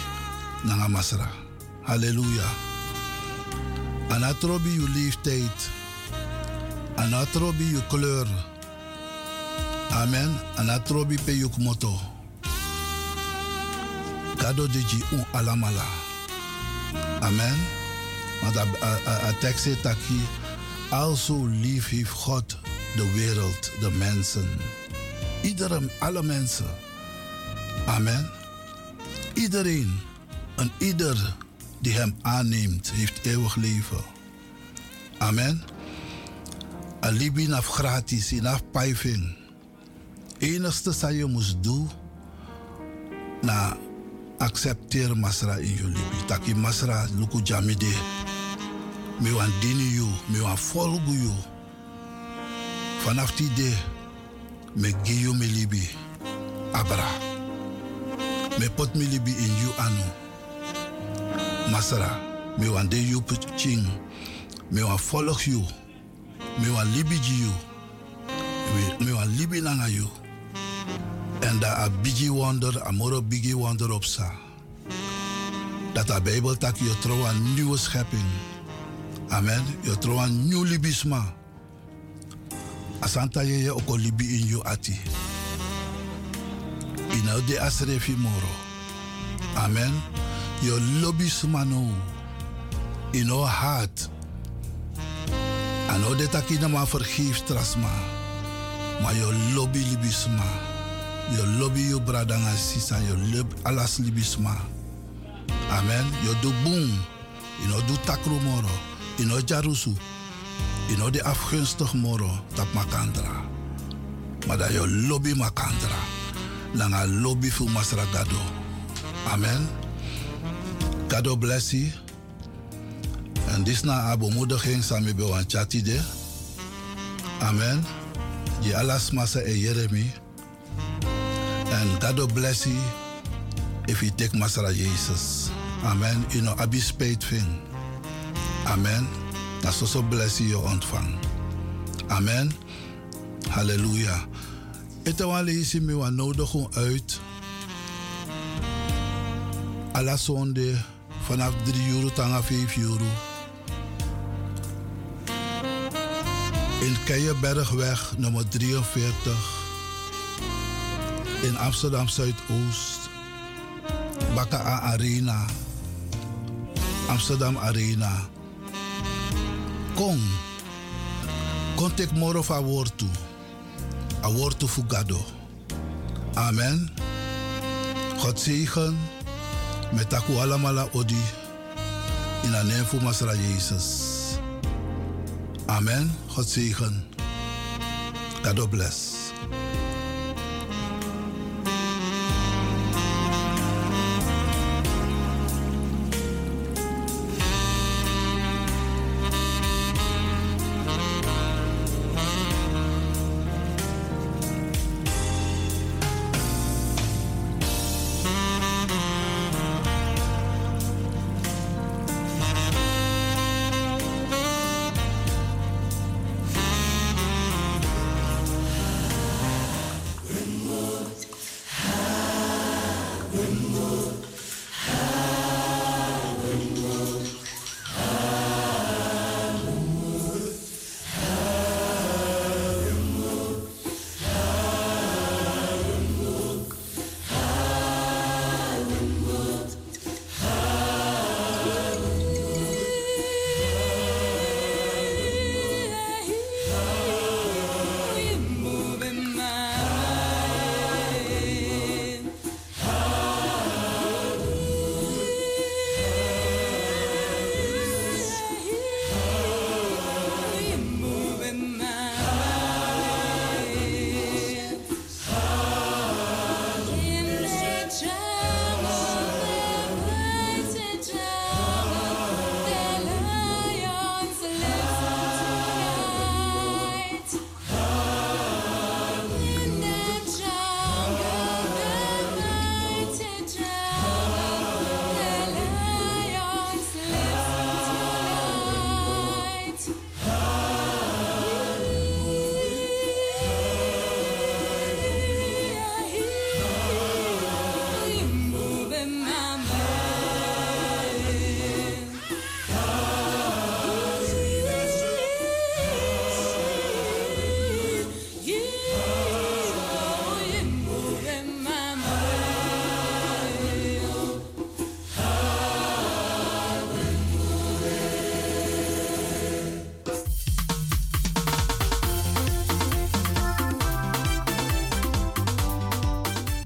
Nanga masra. Halleluja. Anatrobi you leeftijd. Anatrobi you kleur. Amen. Anatrobi pe yuk moto. Kado de ji un alamala. Amen. Want a tekst zegt dat hier, also lief heeft God de wereld, de mensen. Iedereen, alle mensen. Amen. Iedereen en ieder die hem aanneemt, heeft eeuwig leven. Amen. Alibi naf gratis, naf pijving. Enigste dat je moest doen, na accepteer masra in je libi. Taki masra luku jamide. Me wan dini me wan volgu you. Vanaf die day, me gi me libi. Abra. Me pot me libi in you anu. Masra, me wan de you ching. Me wan follow you. Me wan libi you. Me, wan libi nanga. En dat a bigi wonder, a moro bigi wonder op sa. Dat a Bijbel tak je trouw een nieuwe schepping. Amen. Je trouw een nieuw libisma. Asanta je je ook al libi in je ati. Ina de asrefi moro. Amen. Yo lobby sumano. In our heart. Ano de takina ma vergeef trasma. Maar yo lobby libisma. Yo lobby yo bradanga sisa. Yo lobby alas libisma. Amen. Yo do boom. Ino do takro moro. Ino jarusu. Ino de afgunstig moro. Dat makandra. Maar dat yo lobby makandra. Langa lobby fu masra gado. Amen. God bless you. En dit na abo moediging sami be wan chati de. Amen. Je alas masa e Jeremy. And God bless you if you take Masara Jesus. Amen. You know, abi spade thing. Amen. Dat is so bless you ontvang. Amen. Halleluja. Het lees me nodig uit. Alla zonde vanaf 3 euro tanga 5 euro. In Keienbergweg nummer 43 in Amsterdam Zuidoost. Baka Arena. Amsterdam Arena. Kom. Tek moro fa wortu. A wortu fugado. Amen. God zegen met taku alamala odi in de naam van Masra Jezus. Amen. God zegen. God bless.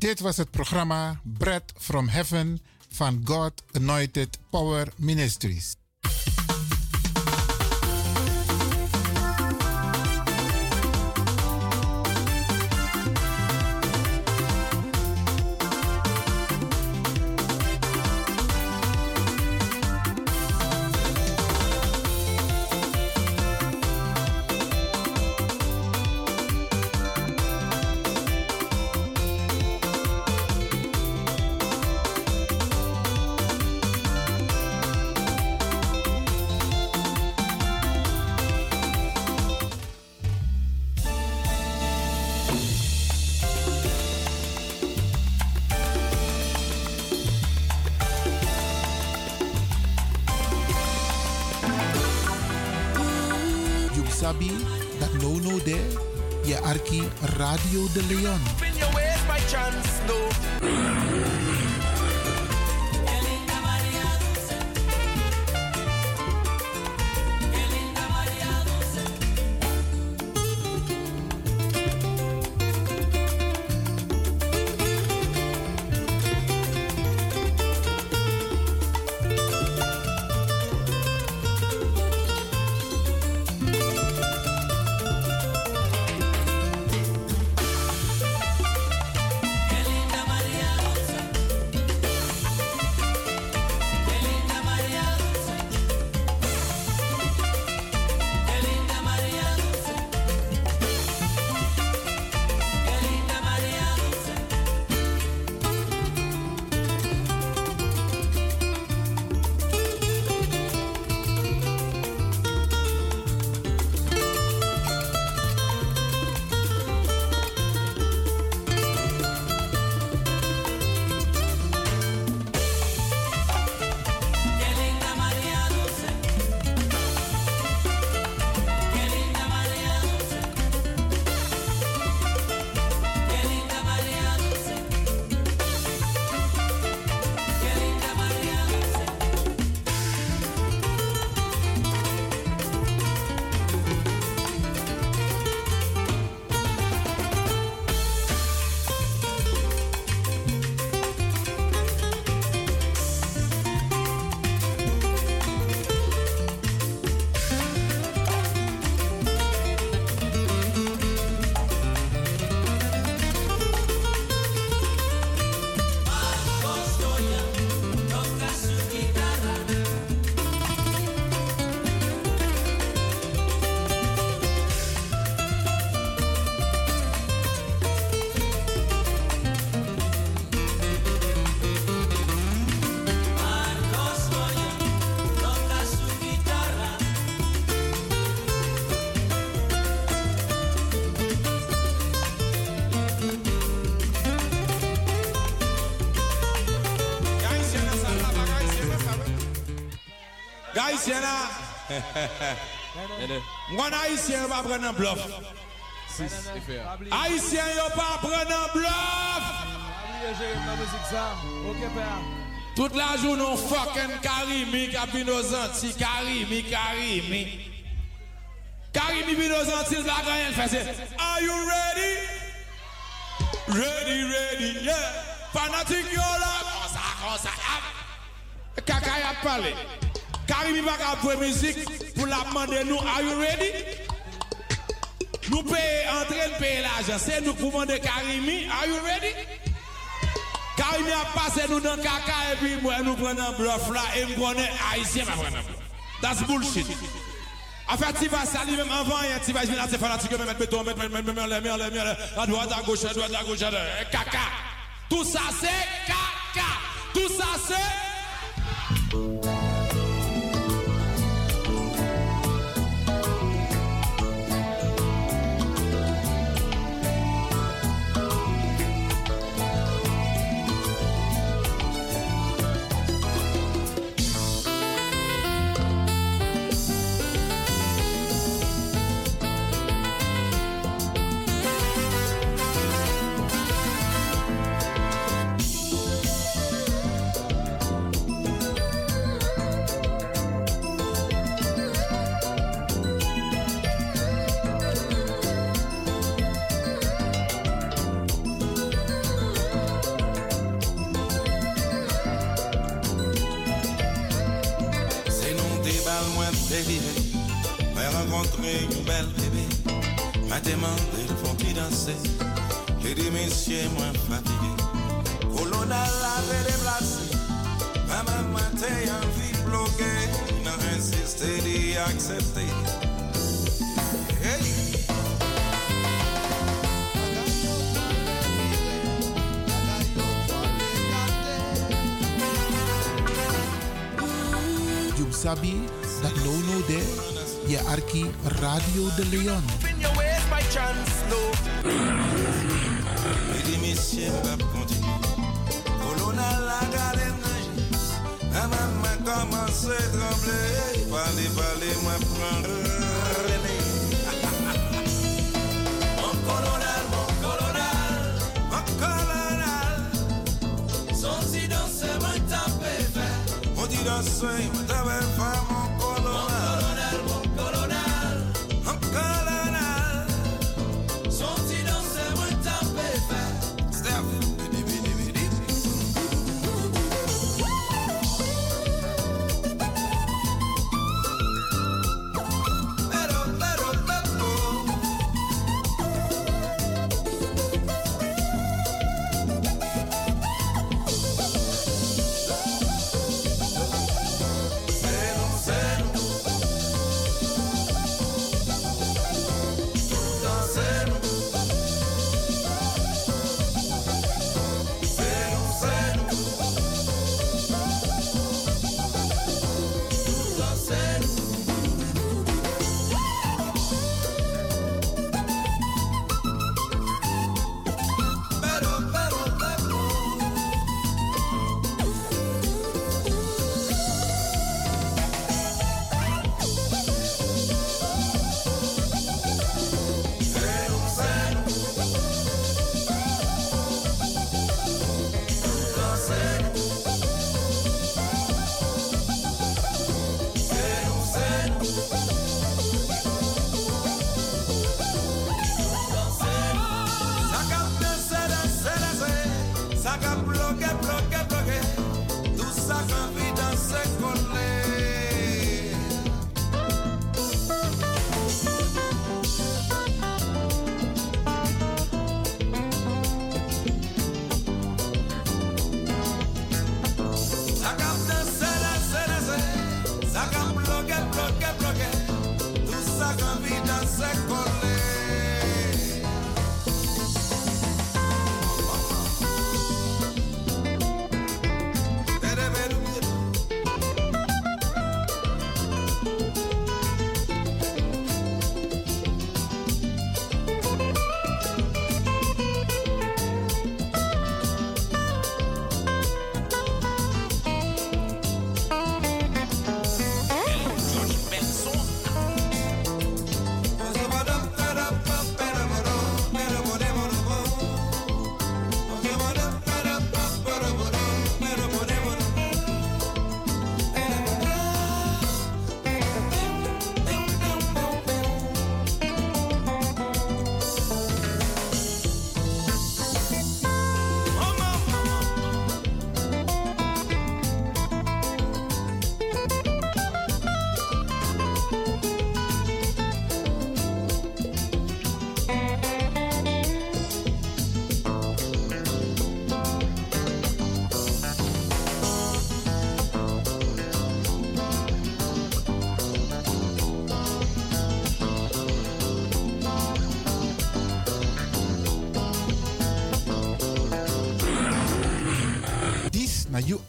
Dit was het programma Bread from Heaven van God Anointed Power Ministries. You sabi that no no there, je arki Radio de Leon. Bon haïtien yo pa pren nan blof. Haïtien yo pa pren nan blof. Tout la joun nou fokken karimi kapi nou zanti. Karimi, karimi. Karimi bi nou zanti la ganyan fese. Are you ready? Ready, ready, yeah. Fanatik yo la konsa, konsa. Kaka ya pale. Karimi baka apwe mizik. La nous, are you ready? Nous train de payer l'argent. Nous Karimi, are you ready? Karimi a passé nous dans caca et puis nous prenons un bluff là et nous prenons haïtien. That's bullshit. En fait, tu vas même avant, hein, tu vas venir à fanatiques, béton, mettre, mettre, mettre, mettre, mettre, mettre, à droite, à gauche, à droite, à gauche, eh, caca. Tout ça c'est caca. Tout ça c'est. Bale, bale, mwen pran rene Mon kolonel, mon kolonel Mon kolonel Son si dansen mwen tape fe Mon mwen tape fe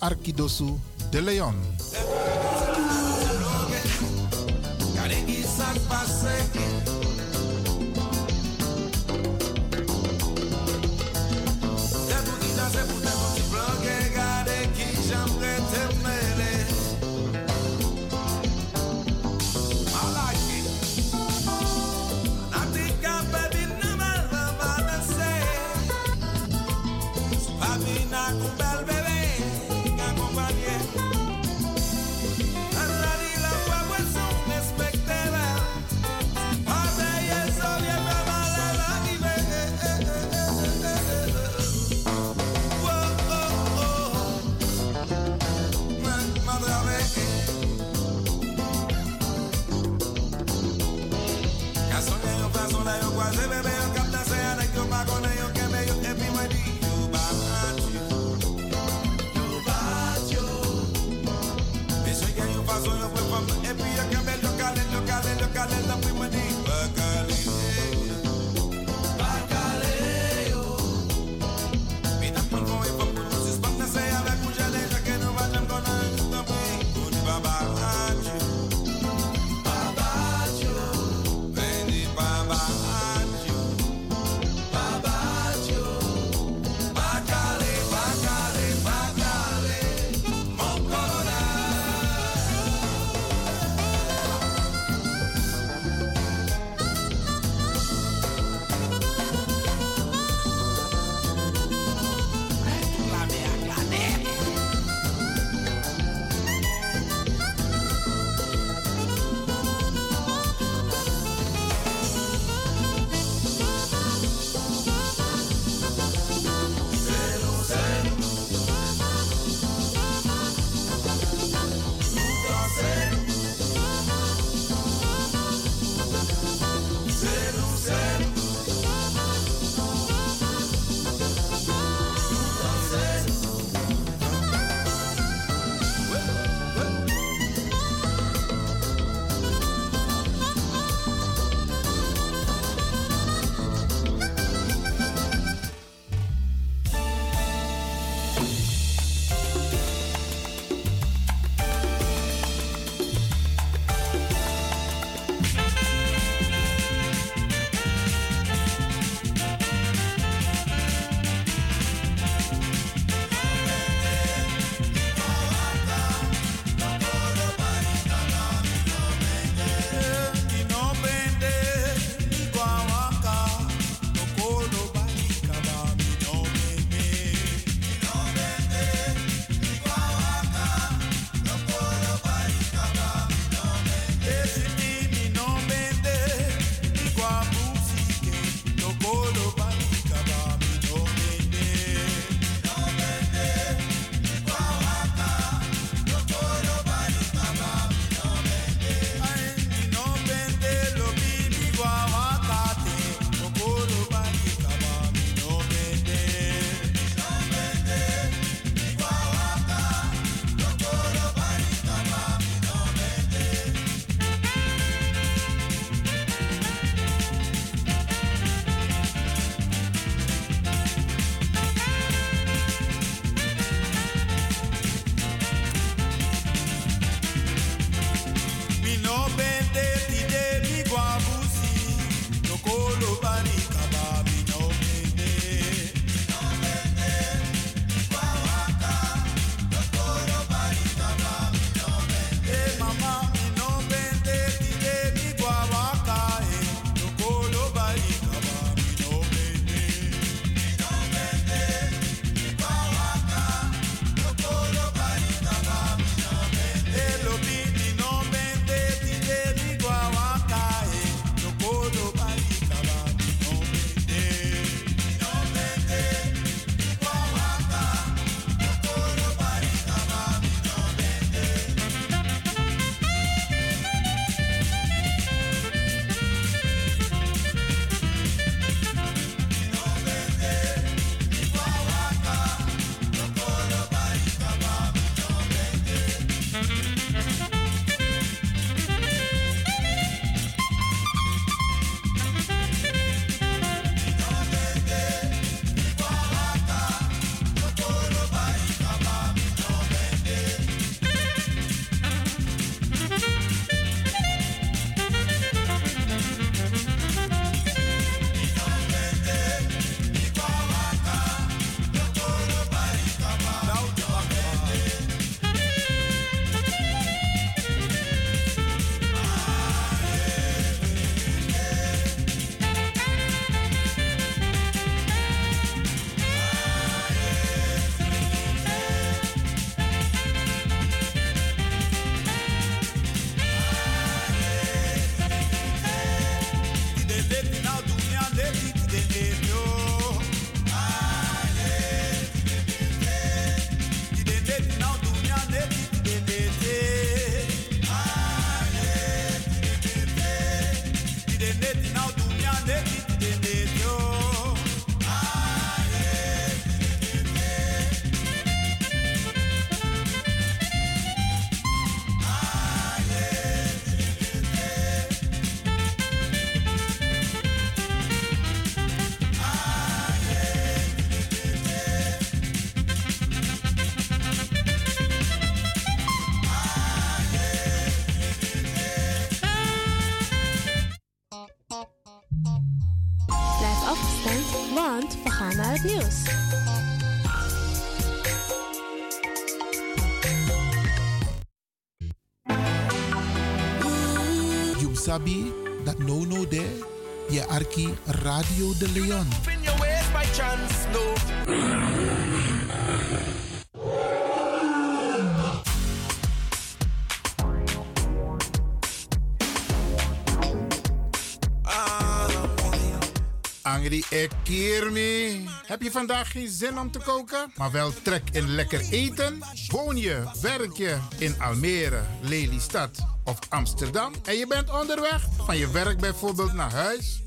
Arkidosu de Leon. Sabi that no no there? Je arki Radio de Leon. Chance, no. Angry Ekirmi. Heb je vandaag geen zin om te koken? Maar wel trek in lekker eten? Woon je, werk je in Almere, Lelystad of Amsterdam? En je bent onderweg van je werk bijvoorbeeld naar huis?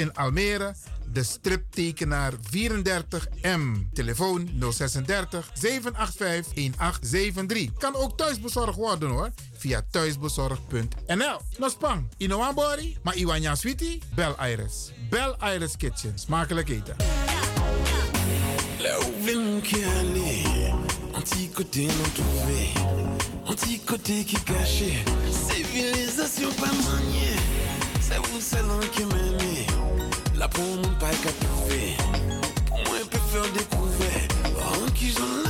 in Almere, de striptekenaar 34M. Telefoon 036 785 1873. Kan ook thuisbezorgd worden hoor. Via thuisbezorgd.nl. Nospang, Inoambori, maar Iwanya Sweetie? Bel Iris. Bel Iris Kitchen. Smakelijk eten. Là où veut qui aller, un petit côté non trouvé, un côté qui caché, civilisation pas maniée, c'est vous celle qui m'aimez, là pour mon pas qu'à trouver, pour moi peut faire découvrir, en qui j'en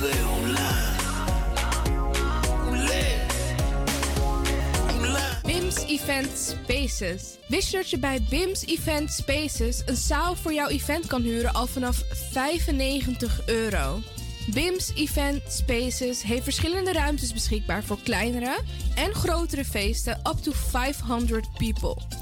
la l'a, on l'a. BIMS Event Spaces. Wist je dat je bij BIMS Event Spaces een zaal voor jouw event kan huren al vanaf 95 euro? BIMS Event Spaces heeft verschillende ruimtes beschikbaar voor kleinere en grotere feesten up to 500 people.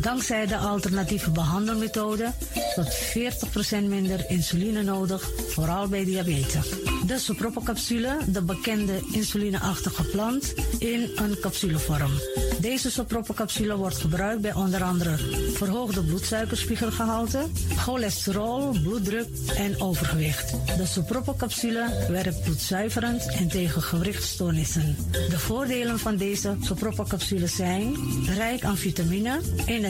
Dankzij de alternatieve behandelmethode tot 40% minder insuline nodig, vooral bij diabetes. De sopropocapsule, de bekende insulineachtige plant, in een capsulevorm. Deze sopropocapsule wordt gebruikt bij onder andere verhoogde bloedsuikerspiegelgehalte, cholesterol, bloeddruk en overgewicht. De sopropocapsule werkt bloedzuiverend en tegen gewrichtstoornissen. De voordelen van deze sopropocapsule zijn rijk aan vitamine, energie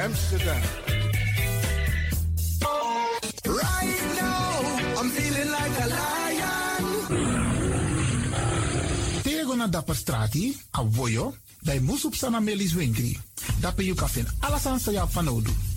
Amsterdam. Right now, I'm feeling like a lion. Tego na dapper strati, a voyo, dai musup sana melis winkri. Dapper you kafin alasan sa ya fanodu.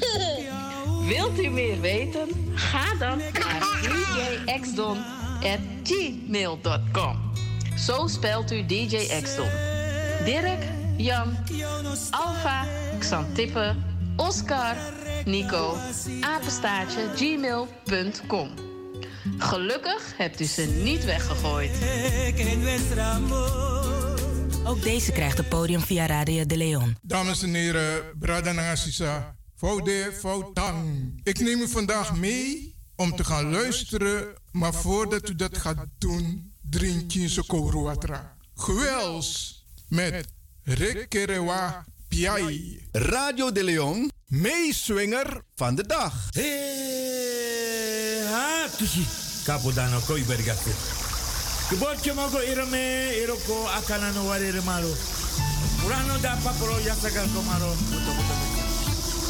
Wilt u meer weten? Ga dan naar djxdon.gmail.com. Zo spelt u DJ Xdon. Dirk, Jan, Alfa, Xantippe, Oscar, Nico, apenstaartje, gmail.com. Gelukkig hebt u ze niet weggegooid. Ook deze krijgt het podium via Radio de Leon. Dames en heren, Brada Nangasisa, Foude Foutang. Ik neem u vandaag mee om te gaan luisteren, maar voordat u dat gaat doen, drink je Sokoruatra. Gewels met Rekerewa Piai. Radio de Leon, meeswinger van de dag. Hey, ha, tushi. Kapo dano koi bergate. Kebotje mogo irame, iroko akana no warere maro. Urano da paporo yasagal komaro. Buto.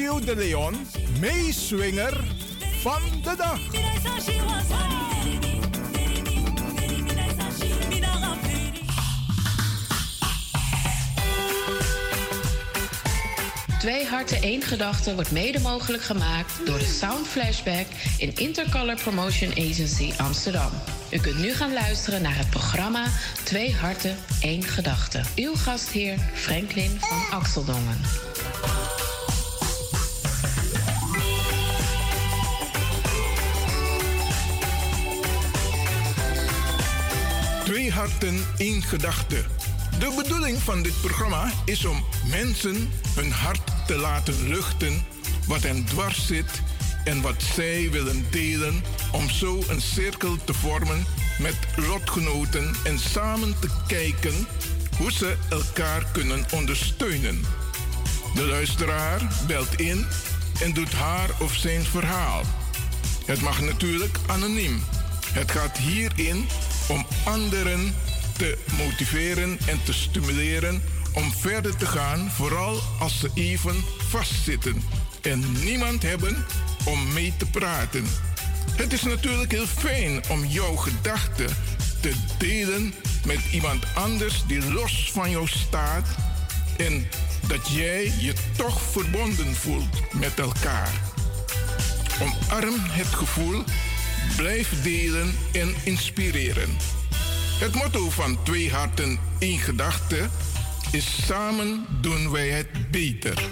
De Leon, meeswinger van de dag. Twee harten één gedachte wordt mede mogelijk gemaakt door de Sound Flashback in Intercolor Promotion Agency Amsterdam. U kunt nu gaan luisteren naar het programma Twee harten één gedachte. Uw gastheer Franklin van Axeldongen. Twee harten, één gedachte. De bedoeling van dit programma is om mensen hun hart te laten luchten wat hen dwars zit en wat zij willen delen om zo een cirkel te vormen met lotgenoten en samen te kijken hoe ze elkaar kunnen ondersteunen. De luisteraar belt in en doet haar of zijn verhaal. Het mag natuurlijk anoniem. Het gaat hierin om anderen te motiveren en te stimuleren om verder te gaan, vooral als ze even vastzitten en niemand hebben om mee te praten. Het is natuurlijk heel fijn om jouw gedachten te delen met iemand anders die los van jou staat en dat jij je toch verbonden voelt met elkaar. Omarm het gevoel, blijf delen en inspireren. Het motto van Twee Harten, één Gedachte is samen doen wij het beter.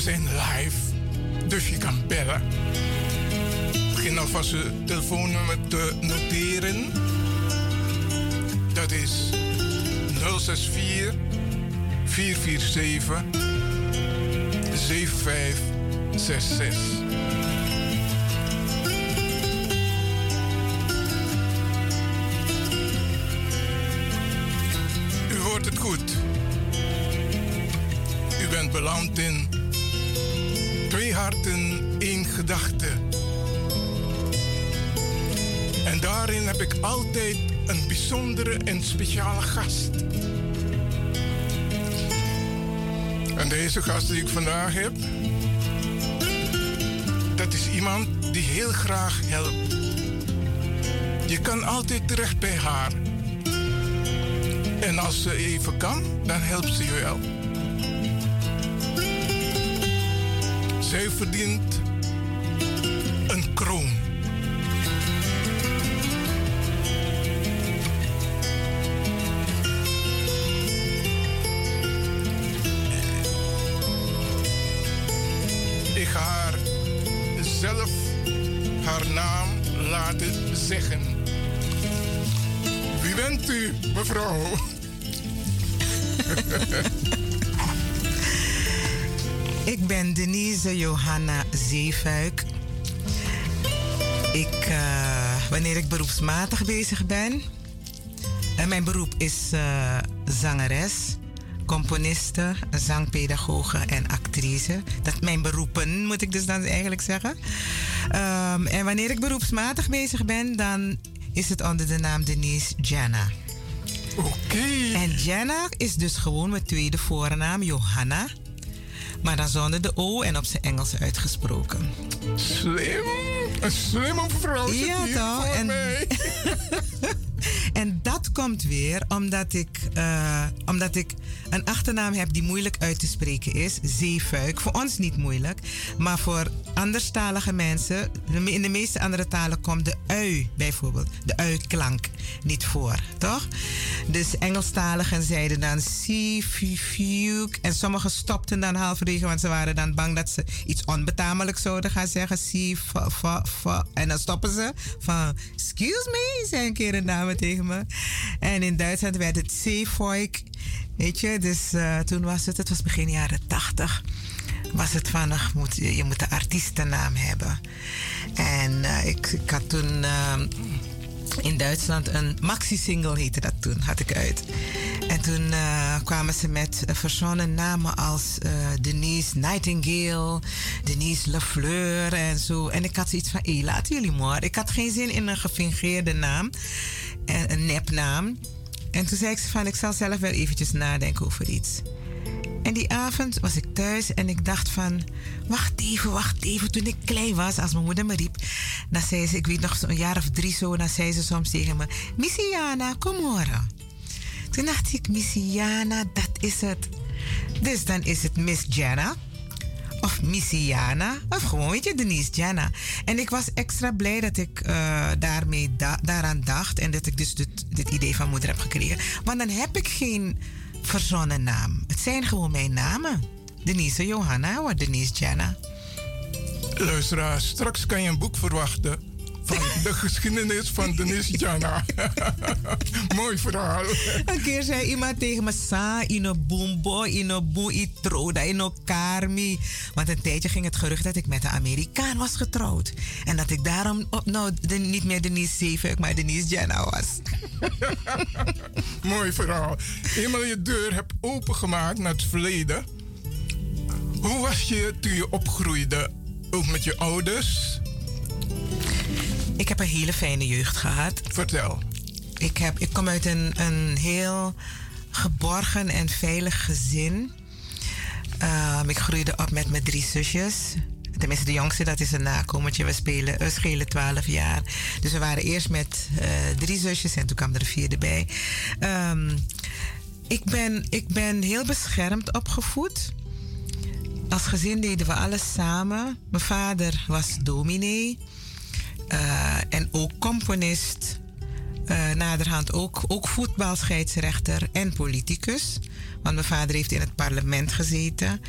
We zijn live, dus je kan bellen. Begin alvast je telefoonnummer te noteren. Dat is 064 447 7566. Heb ik altijd een bijzondere en speciale gast. En deze gast die ik vandaag heb, dat is iemand die heel graag helpt. Je kan altijd terecht bij haar. En als ze even kan, dan helpt ze je wel. Zij verdient Zeefuik. Ik, eh, wanneer ik beroepsmatig bezig ben. En mijn beroep is eh, zangeres, componiste, zangpedagoge en actrice. Dat mijn beroepen, moet ik dus dan eigenlijk zeggen. Ehm, en wanneer ik beroepsmatig bezig ben, dan is het onder de naam Denise Jana. Oké. En Jana is dus gewoon mijn tweede voornaam, Johanna. Maar dan zonder de O en op zijn Engels uitgesproken. Slim. Een slimme vrouw zit Ja, toch? En-. En dat komt weer omdat ik, eh, omdat ik een achternaam heb die moeilijk uit te spreken is. Zeefuik. Voor ons niet moeilijk. Maar voor anderstalige mensen, in de meeste andere talen komt de ui bijvoorbeeld, de ui-klank niet voor, toch? Dus Engelstaligen zeiden dan Seafuik. En sommigen stopten dan halverwege, want ze waren dan bang dat ze iets onbetamelijks zouden gaan zeggen. Fa, En dan stoppen ze van, excuse me, zei een keer een dame tegen me. En in Duitsland werd het Zeefuik. Weet je, dus eh, toen was het, het was begin jaren tachtig was het van, moet, je moet een artiestennaam hebben. En eh, ik, had toen eh, in Duitsland een maxi-single heette dat toen, had ik uit. En toen kwamen ze met verzonnen namen als Denise Nightingale, Denise Lefleur en zo. En ik had zoiets van, hé, laten jullie maar. Ik had geen zin in een gefingeerde naam, en een nepnaam. En toen zei ik ze van, ik zal zelf wel eventjes nadenken over iets. En die avond was ik thuis en ik dacht van... Wacht even, wacht even. Toen ik klein was, als mijn moeder me riep... Dan zei ze, ik weet nog zo'n jaar of drie zo... Dan zei ze soms tegen me... Missiana, kom horen. Toen dacht ik, Missiana, dat is het. Dus dan is het Miss Jana... Of Missiana, of gewoon, weet je, Denise Jana. En ik was extra blij dat ik eh, daarmee da- daaraan dacht. En dat ik dus dit, dit idee van moeder heb gekregen. Want dan heb ik geen verzonnen naam. Het zijn gewoon mijn namen. Denise Johanna of Denise Jana. Luisteraar, straks kan je een boek verwachten van de geschiedenis van Denise Jana. Mooi verhaal. Een keer zei iemand tegen me: Sa, ino boombo, ino boe, itroda, ino karmi. Want een tijdje ging het gerucht dat ik met een Amerikaan was getrouwd. En dat ik daarom op, nou, de, niet meer Denise Zeefuik, maar Denise Jana was. Mooi verhaal. Eenmaal je deur hebt opengemaakt naar het verleden. Hoe was je toen je opgroeide? Ook met je ouders? Ik heb een hele fijne jeugd gehad. Vertel. Ik, heb, ik kom uit een, een heel geborgen en veilig gezin. Ehm, ik groeide op met mijn drie zusjes. Tenminste, de jongste, dat is een nakomertje. We, spelen, we schelen 12 jaar. Dus we waren eerst met eh, drie zusjes en toen kwam er een vierde bij. Ehm, ik, ben, ik ben heel beschermd opgevoed. Als gezin deden we alles samen. Mijn vader was dominee. Eh, en ook componist. Eh, naderhand ook, ook voetbalscheidsrechter en politicus. Want mijn vader heeft in het parlement gezeten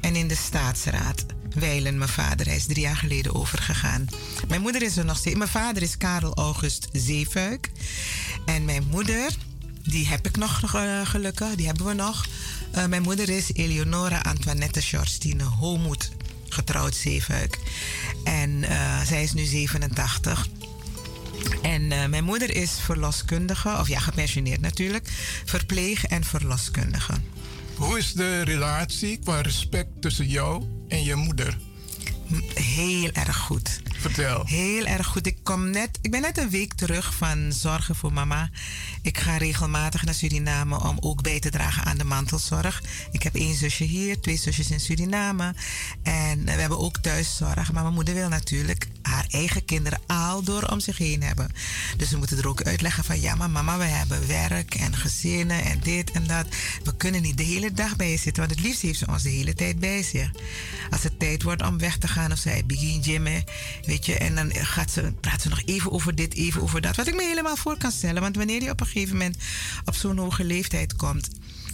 en in de staatsraad. Wijlen mijn vader, hij is drie jaar geleden overgegaan. Mijn moeder is er nog steeds. Mijn vader is Karel August Zeefuik. En mijn moeder, die heb ik nog eh, gelukkig, die hebben we nog. Mijn moeder is Eleonora Antoinette Sjorstine Homoed, getrouwd Zeefuik. En eh, zij is nu 87. En eh, mijn moeder is verloskundige, of ja, gepensioneerd natuurlijk, verpleeg- en verloskundige. Hoe is de relatie qua respect tussen jou en je moeder? Heel erg goed. Vertel. Heel erg goed. Ik, kom net, ik ben net een week terug van Zorgen voor Mama. Ik ga regelmatig naar Suriname om ook bij te dragen aan de mantelzorg. Ik heb één zusje hier, twee zusjes in Suriname. En we hebben ook thuiszorg. Maar mijn moeder wil natuurlijk haar eigen kinderen al door om zich heen hebben. Dus we moeten er ook uitleggen van ja, maar mama, we hebben werk en gezinnen en dit en dat. We kunnen niet de hele dag bij je zitten, want het liefst heeft ze ons de hele tijd bij zich. Als het tijd wordt om weg te gaan of zij begint gymmen, weet je, en dan gaat ze, praat ze nog even over dit, even over dat. Wat ik me helemaal voor kan stellen, want wanneer je op een gegeven moment op zo'n hoge leeftijd komt,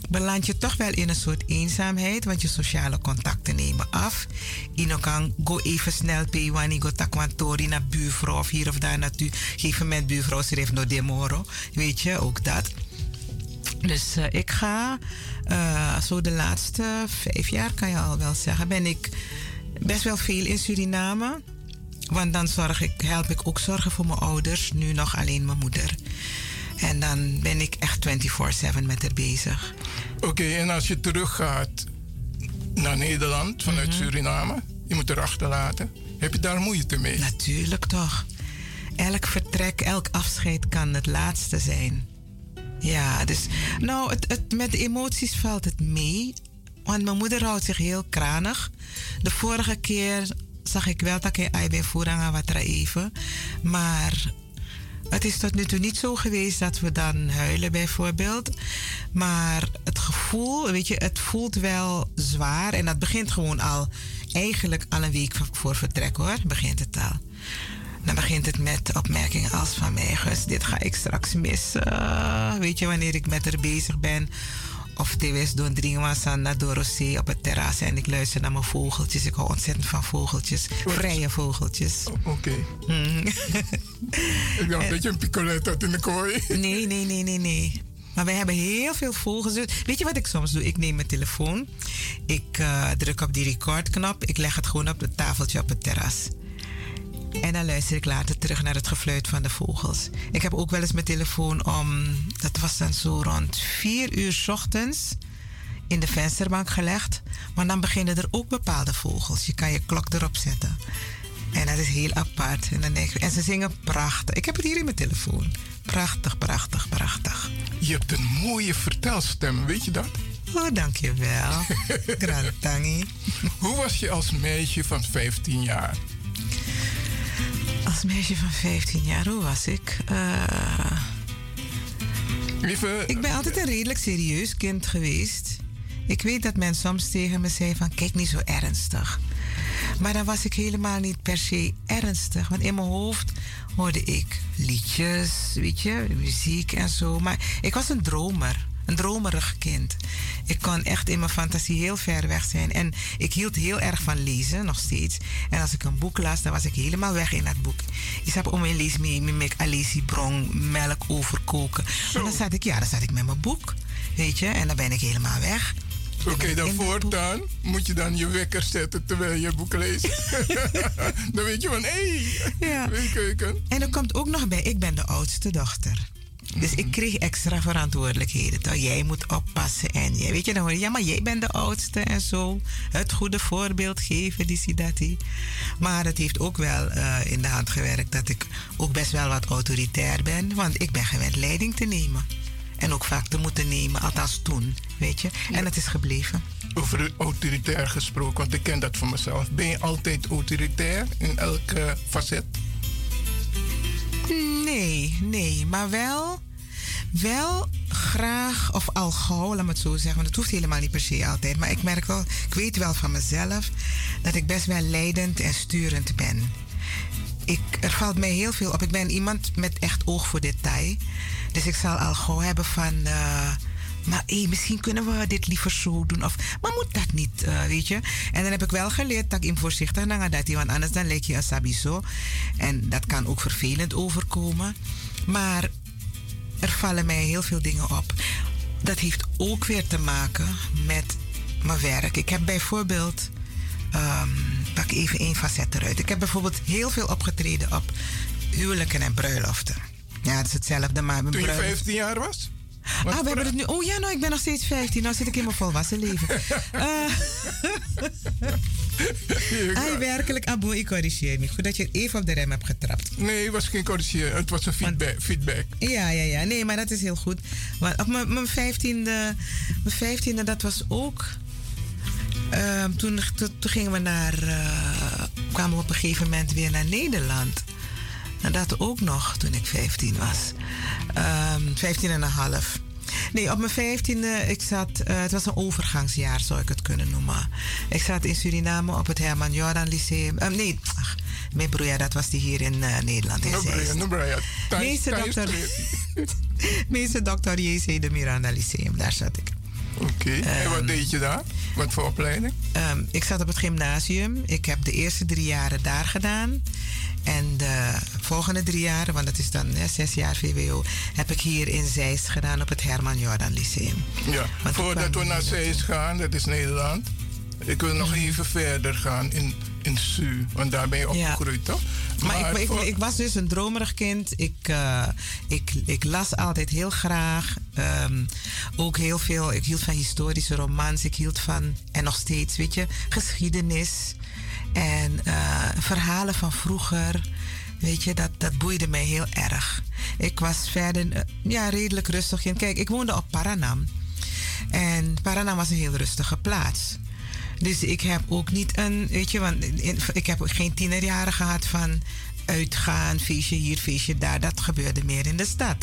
beland je toch wel in een soort eenzaamheid, want je sociale contacten nemen af. Ino kan go even snel pe wani go takwantori naar buurvrouw of hier of daar naartoe. Geef met buurvrouw schreef no demoro. Weet je, ook dat. Dus uh, ik ga uh, zo de laatste vijf jaar, kan je al wel zeggen, ben ik best wel veel in Suriname. Want dan zorg ik, help ik ook zorgen voor mijn ouders, nu nog alleen mijn moeder. En dan ben ik echt 24-7 met haar bezig. Oké, en als je teruggaat naar Nederland vanuit Mhm. Suriname, je moet er achterlaten. Heb je daar moeite mee? Natuurlijk toch. Elk vertrek, elk afscheid kan het laatste zijn. Ja, dus nou, het, het, met de emoties valt het mee. Want mijn moeder houdt zich heel kranig. De vorige keer zag ik wel dat ik ben voorrang wat even. Maar het is tot nu toe niet zo geweest dat we dan huilen bijvoorbeeld. Maar het gevoel, weet je, het voelt wel zwaar. En dat begint gewoon al, eigenlijk al een week voor- vertrek hoor, begint het al. Dan begint het met opmerkingen als van mij, dit ga ik straks missen. Weet je, wanneer ik met haar bezig ben. Of TWS doen dringen naar Dorosee op het terras en ik luister naar mijn vogeltjes. Ik hou ontzettend van vogeltjes. Vrije vogeltjes. Oké. Mm. Ik dacht dat je een picolet had in de kooi. Nee, nee, nee, nee, nee. Maar wij hebben heel veel vogels. Weet je wat ik soms doe? Ik neem mijn telefoon. Ik eh, druk op die recordknop. Ik leg het gewoon op het tafeltje op het terras. En dan luister ik later terug naar het gefluit van de vogels. Ik heb ook wel eens mijn telefoon om... Dat was dan zo rond vier uur 's ochtends in de vensterbank gelegd. Maar dan beginnen er ook bepaalde vogels. Je kan je klok erop zetten. En dat is heel apart. En, dan denk ik, en ze zingen prachtig. Ik heb het hier in mijn telefoon. Prachtig, prachtig, prachtig. Je hebt een mooie vertelstem, weet je dat? Oh, dankjewel. Grantangi. Hoe was je als meisje van 15 jaar? Als meisje van 15 jaar, hoe was ik? Eh, Lieve, ik ben altijd een redelijk serieus kind geweest. Ik weet dat men soms tegen me zei van kijk niet zo ernstig. Maar dan was ik helemaal niet per se ernstig. Want in mijn hoofd hoorde ik liedjes, weet je, muziek en zo. Maar ik was een dromer. Een dromerig kind. Ik kon echt in mijn fantasie heel ver weg zijn. En ik hield heel erg van lezen, nog steeds. En als ik een boek las, dan was ik helemaal weg in dat boek. Ik heb om een lees mee met Alice Brong, melk overkoken. En dan zat ik, ja, dan zat ik met mijn boek. Weet je, en dan ben ik helemaal weg. Oké, dan voortaan moet je dan je wekker zetten terwijl je boek leest. dan weet je van, hé, hey, Ja. keuken. En er komt ook nog bij, ik ben de oudste dochter. Dus ik kreeg extra verantwoordelijkheden. Toch? Jij moet oppassen en jij, weet je, dan ja, maar jij bent de oudste en zo. Het goede voorbeeld geven, die dat die. Maar het heeft ook wel eh, in de hand gewerkt dat ik ook best wel wat autoritair ben. Want ik ben gewend leiding te nemen. En ook vaak te moeten nemen, althans toen, weet je. En het is gebleven. Over autoritair gesproken, want ik ken dat van mezelf. Ben je altijd autoritair in elke facet? Nee, nee, maar wel, wel graag, of al gauw, laat me het zo zeggen, want het hoeft helemaal niet per se altijd. Maar ik merk wel, ik weet wel van mezelf dat ik best wel leidend en sturend ben. Ik, er valt mij heel veel op. Ik ben iemand met echt oog voor detail. Dus ik zal al gauw hebben van. eh, maar hé, misschien kunnen we dit liever zo doen. Of, maar moet dat niet, eh, weet je? En dan heb ik wel geleerd dat ik in voorzichtig naar dat want anders dan lijk je een sabiso. En dat kan ook vervelend overkomen. Maar er vallen mij heel veel dingen op. Dat heeft ook weer te maken met mijn werk. Ik heb bijvoorbeeld. ehm, pak even één facet eruit. Ik heb bijvoorbeeld heel veel opgetreden op huwelijken en bruiloften. Ja, het is hetzelfde, maar Toen je bruiloft- 15 jaar was? Ah, we hebben het nu. Oh ja, nou, ik ben nog steeds 15. Nou zit ik in mijn volwassen leven. Eh, Ai, werkelijk, Abu, ik corrigeer me. Goed dat je even op de rem hebt getrapt. Nee, het was geen corrigeren. Het was een feedback. feedback. Ja, ja, ja. Nee, maar dat is heel goed. Want op mijn, mijn vijftiende, mijn vijftiende, dat was ook... ehm, toen, toen, gingen we naar... eh, kwamen we op een gegeven moment weer naar Nederland. En dat ook nog toen ik 15 was. Ehm 15 en een half. Nee, op mijn 15e, ik zat, eh, het was een overgangsjaar zou ik het kunnen noemen. Ik zat in Suriname op het Herman Jordan Lyceum. Ehm, nee, ach, mijn broer, dat was die hier in eh, Nederland. In Meester dokter, meester dokter J.C. de Miranda Lyceum, daar zat ik. Oké, en wat Ehm, deed je daar? Wat voor opleiding? Ik zat op het gymnasium. Ik heb de eerste drie jaren daar gedaan. En de volgende drie jaren, want dat is dan hè, zes jaar VWO, heb ik hier in Zeist gedaan op het Herman Jordan Lyceum. Ja, Want voordat we naar Zeist gaan, dat is Nederland. Ik wil nog even verder gaan in, in Su, want daar ben je opgegroeid, toch? Maar, ik, ik, voor- ik was dus een dromerig kind. Ik, eh, ik, ik las altijd heel graag. Ehm, ook heel veel. Ik hield van historische romans. Ik hield van, en nog steeds, weet je, geschiedenis. En eh, verhalen van vroeger. Weet je, dat, dat boeide mij heel erg. Ik was verder, eh, ja, redelijk rustig in. Kijk, ik woonde op Paranam. En Paranam was een heel rustige plaats. Dus ik heb ook niet een, weet je, want ik heb geen tienerjaren gehad van uitgaan, feestje hier, feestje daar. Dat gebeurde meer in de stad.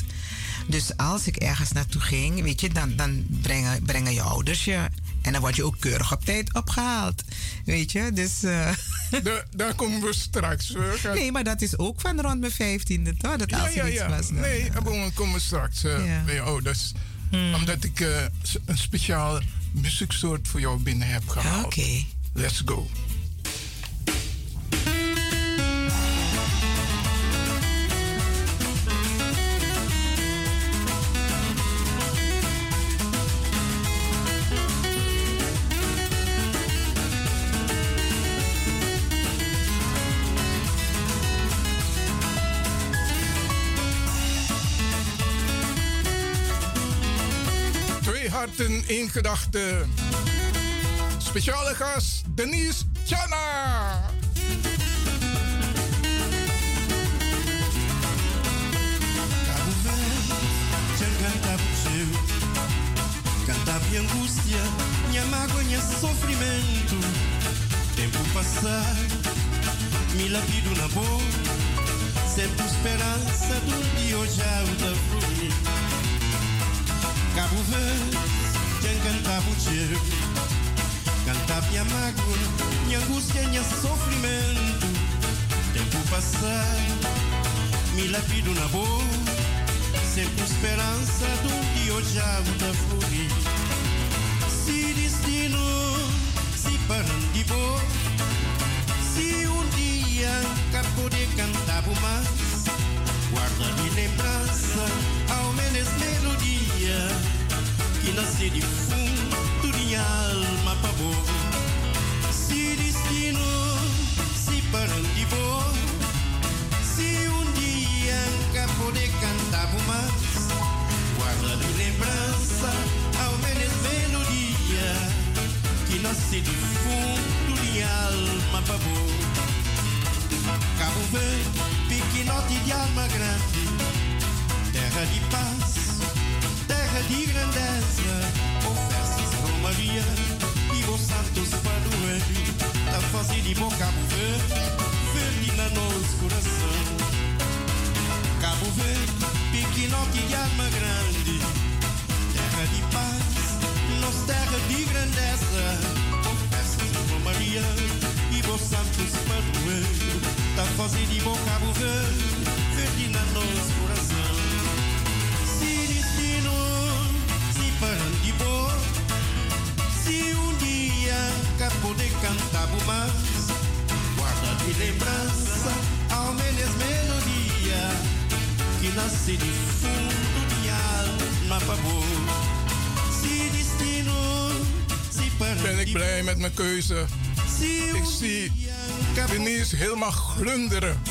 Dus als ik ergens naartoe ging, weet je, dan, dan brengen, brengen je ouders je. En dan word je ook keurig op tijd opgehaald. Weet je, dus. eh, Daar, daar komen we straks. nee, maar dat is ook van rond mijn vijftiende, toch? Dat als ja, iets ja. was. dan- nee, we komen straks eh, Ja. bij je ouders. Omdat ik eh, een speciaal muzieksoort voor jou binnen heb gehaald. Oké. Let's go. Harten, één gedachte. Speciale gast, Denise Chana. Canta seu, canta minha angústia, minha mágoa, minha sofrimento. Tempo passar, me lapido na boca, sempre esperança do dia hoje alta fluir. Cabo Verde, cantava o seu, canta minha mágoa, minha angústia, sofrimento. Tempo passar, me lapido na boca sempre esperança do dia hoje alta fluir. Se destino se param de boa, se um dia cá poder cantar mais, guarda de lembrança, ao menos melodia, que nasce de fundo de alma para boa. Se destino se param de boa, se um dia cá poder cantar mais, guarda de lembrança, ao menos melodia, que nasce de fundo de alma para boa. Cabo Verde, pequenote de alma grande, terra de paz, de grandeza, ofertas Romaria e os santos padroeiros, a fazer de bom Cabo Verde, verde na nosso coração. Cabo Verde, pequenote de alma grande, terra de paz, nossa terra de grandeza, ofertas Romaria e os santos padroeiros, a fazer de bom Cabo Verde, verde na nosso coração. Poder cantar mais, guarda de lembrança, ao menos melodia, que nasce de fundo de alma boa. Se destino se Ben ik blij met mijn keuze. Ik zie Denise helemaal glunderen.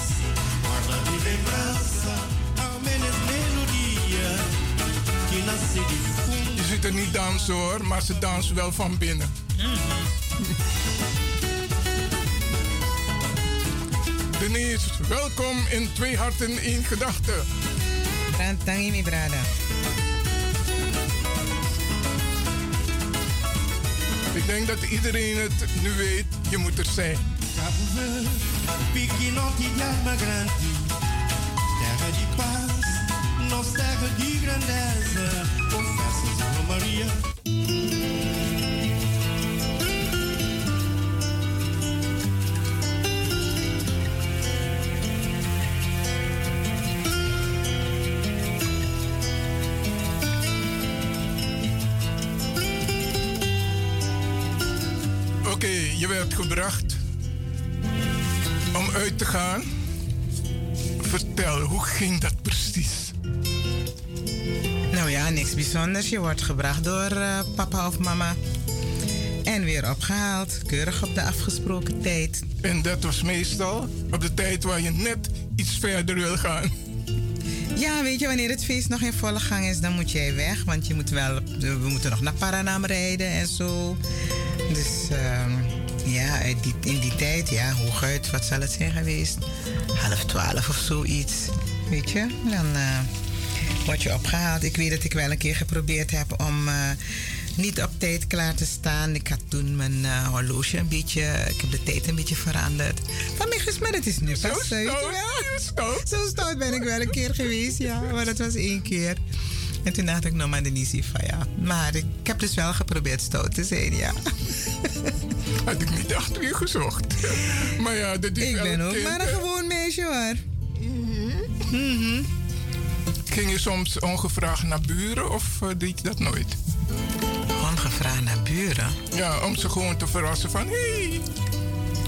Guarda de lembrança, ao menos melodia, que nasce de fundo. Je ziet er niet dansen hoor, maar ze dansen wel van binnen. Denise, welkom in Twee Harten één Gedachte. Tangi mi brada. Ik denk dat iedereen het nu weet, je moet er zijn. Terra de paz, nossa terra de grandeza, confessas, Irmã Maria. Werd gebracht om uit te gaan. Vertel, hoe ging dat precies? Nou ja, niks bijzonders. Je wordt gebracht door eh, papa of mama. En weer opgehaald. Keurig op de afgesproken tijd. En dat was meestal op de tijd waar je net iets verder wil gaan. Ja, weet je, wanneer het feest nog in volle gang is, dan moet jij weg. Want je moet wel, we moeten nog naar Paranam rijden en zo. Dus ehm, ja, die, in die tijd, ja, hooguit, wat zal het zijn geweest? Half twaalf of zoiets. Weet je, dan eh, word je opgehaald. Ik weet dat ik wel een keer geprobeerd heb om eh, niet op tijd klaar te staan. Ik had toen mijn eh, horloge een beetje, ik heb de tijd een beetje veranderd. Van mij maar het is nu pas Zo stout, Zo stout ben ik wel een keer geweest, ja. Maar dat was één keer. En toen dacht ik, nou maar Denise, van ja. Maar ik, ik heb dus wel geprobeerd stout te zijn, ja. Had ik niet achter je gezocht. Maar ja, dat is Ik ben ook kind, maar een gewoon meisje hoor. Mhm. Ging je soms ongevraagd naar buren of eh, deed je dat nooit? Ongevraagd naar buren? Ja, om ze gewoon te verrassen van... Hé, hey,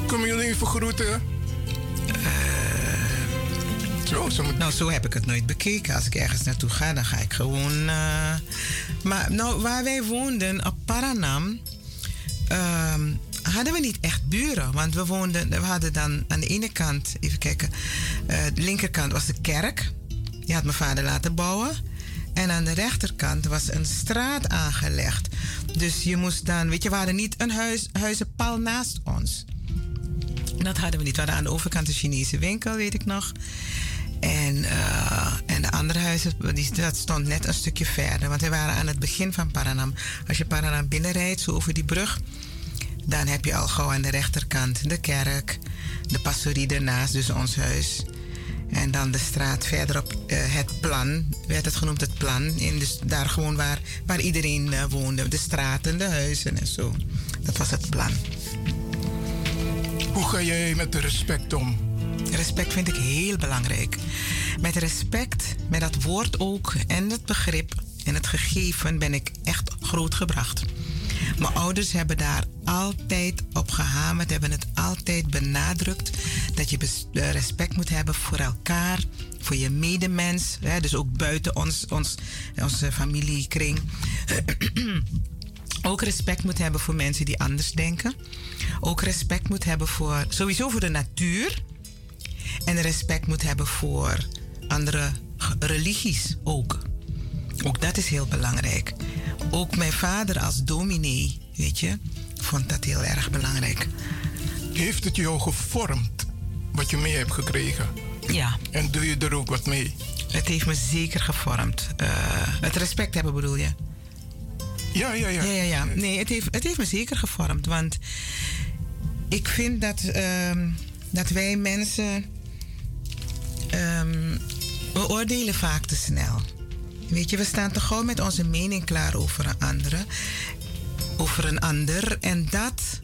kom jullie even groeten? Zo, ze moet... Nou, zo heb ik het nooit bekeken. Als ik ergens naartoe ga, dan ga ik gewoon. eh, Maar nou, waar wij woonden op Paranam. ehm, hadden we niet echt buren. Want we woonden. We hadden dan aan de ene kant. Even kijken. eh, de linkerkant was de kerk. Die had mijn vader laten bouwen. En aan de rechterkant was een straat aangelegd. Dus je moest dan. Weet je, we hadden niet een huis, huizenpal naast ons. Dat hadden we niet. We hadden aan de overkant een Chinese winkel, weet ik nog. En, eh, en de andere huizen, die, dat stond net een stukje verder. Want we waren aan het begin van Paranam. Als je Paranam binnenrijdt, zo over die brug... dan heb je al gauw aan de rechterkant de kerk... de pastorie ernaast, dus ons huis... En dan de straat verderop, eh, het plan, werd het genoemd het plan. In dus daar gewoon waar, waar iedereen eh, woonde. De straten, de huizen en zo. Dat was het plan. Hoe ga jij met de respect om? Respect vind ik heel belangrijk. Met respect, met dat woord ook en het begrip en het gegeven ben ik echt grootgebracht. Mijn ouders hebben daar altijd op gehamerd, hebben het altijd benadrukt dat je eh, respect moet hebben voor elkaar, voor je medemens, hè, dus ook buiten ons, ons, onze familiekring. ook respect moet hebben voor mensen die anders denken. Ook respect moet hebben voor sowieso voor de natuur. En respect moet hebben voor andere religies ook. Ook dat is heel belangrijk. Ook mijn vader als dominee, weet je, vond dat heel erg belangrijk. Heeft het jou gevormd wat je mee hebt gekregen? Ja. En doe je er ook wat mee? Het heeft me zeker gevormd. Eh, het respect hebben bedoel je? Ja, ja, ja. Ja, ja, ja. Nee, het heeft, het heeft me zeker gevormd. Want ik vind dat, ehm, dat wij mensen. ehm, we oordelen vaak te snel. Weet je, we staan te gauw met onze mening klaar over een andere. Over een ander. En dat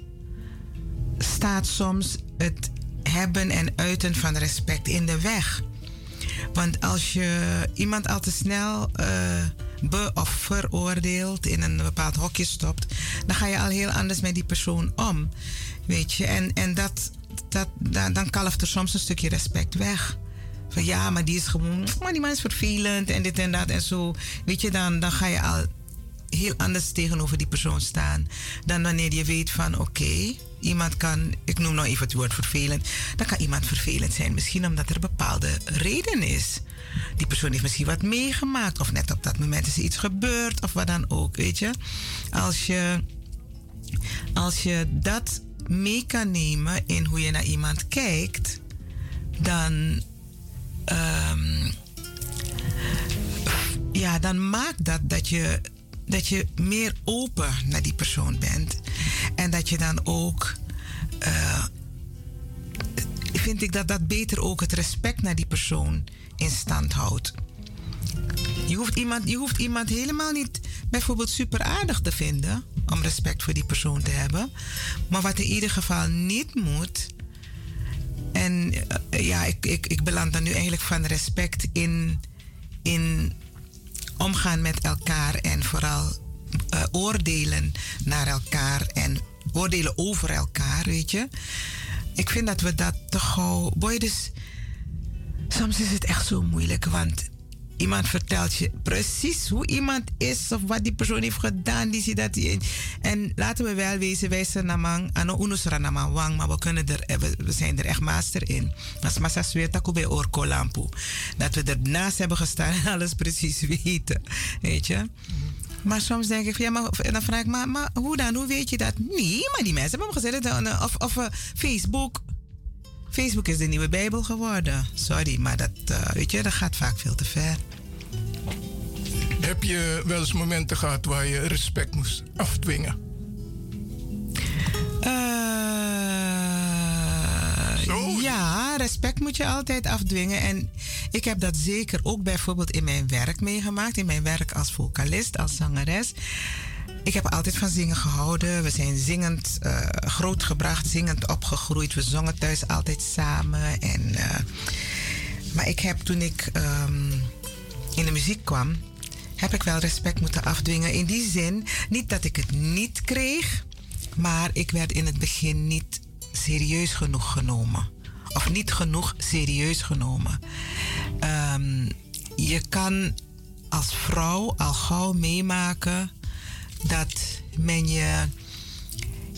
staat soms het hebben en uiten van respect in de weg. Want als je iemand al te snel eh, be- of veroordeelt, in een bepaald hokje stopt, dan ga je al heel anders met die persoon om. Weet je, en, en dat, dat, dan, dan kalft er soms een stukje respect weg. Ja, maar die is gewoon, maar die man is vervelend en dit en dat en zo. Weet je, dan, dan ga je al heel anders tegenover die persoon staan. Dan wanneer je weet van oké, iemand kan, ik noem nou even het woord vervelend. Dan kan iemand vervelend zijn. Misschien omdat er een bepaalde reden is. Die persoon heeft misschien wat meegemaakt. Of net op dat moment is er iets gebeurd. Of wat dan ook, weet je. Als je, als je dat mee kan nemen in hoe je naar iemand kijkt. Dan... ehm, ja, dan maakt dat dat je, dat je meer open naar die persoon bent. En dat je dan ook. eh, vind ik dat dat beter ook het respect naar die persoon in stand houdt. Je hoeft iemand, je hoeft iemand helemaal niet bijvoorbeeld super aardig te vinden om respect voor die persoon te hebben. Maar wat in ieder geval niet moet. En eh, ja, ik, ik, ik beland dan nu eigenlijk van respect in, in omgaan met elkaar en vooral eh, oordelen naar elkaar en oordelen over elkaar, weet je. Ik vind dat we dat te gauw. Boy, dus soms is het echt zo moeilijk, want iemand vertelt je precies hoe iemand is of wat die persoon heeft gedaan. Die dat en laten we wel wezen, wij zijn namang, ano unusra maar we, kunnen er, we, zijn er echt master in. Als massa zweert bij. Dat we ernaast hebben gestaan en alles precies weten. Weet je? Maar soms denk ik, ja, maar, dan vraag ik, maar, maar hoe dan? Hoe weet je dat? Nee, maar die mensen hebben gezegd, dan, of, of uh, Facebook. Facebook is de nieuwe Bijbel geworden. Sorry, maar dat, uh, weet je, dat gaat vaak veel te ver. Heb je wel eens momenten gehad waar je respect moest afdwingen? Uh, ja, respect moet je altijd afdwingen. En ik heb dat zeker ook bijvoorbeeld in mijn werk meegemaakt. In mijn werk als vocalist, als zangeres. Ik heb altijd van zingen gehouden. We zijn zingend uh, grootgebracht, zingend opgegroeid. We zongen thuis altijd samen. En, uh, maar ik heb toen ik um, in de muziek kwam, heb ik wel respect moeten afdwingen. In die zin, niet dat ik het niet kreeg, maar ik werd in het begin niet serieus genoeg genomen. Of niet genoeg serieus genomen. Um, je kan als vrouw al gauw meemaken dat men je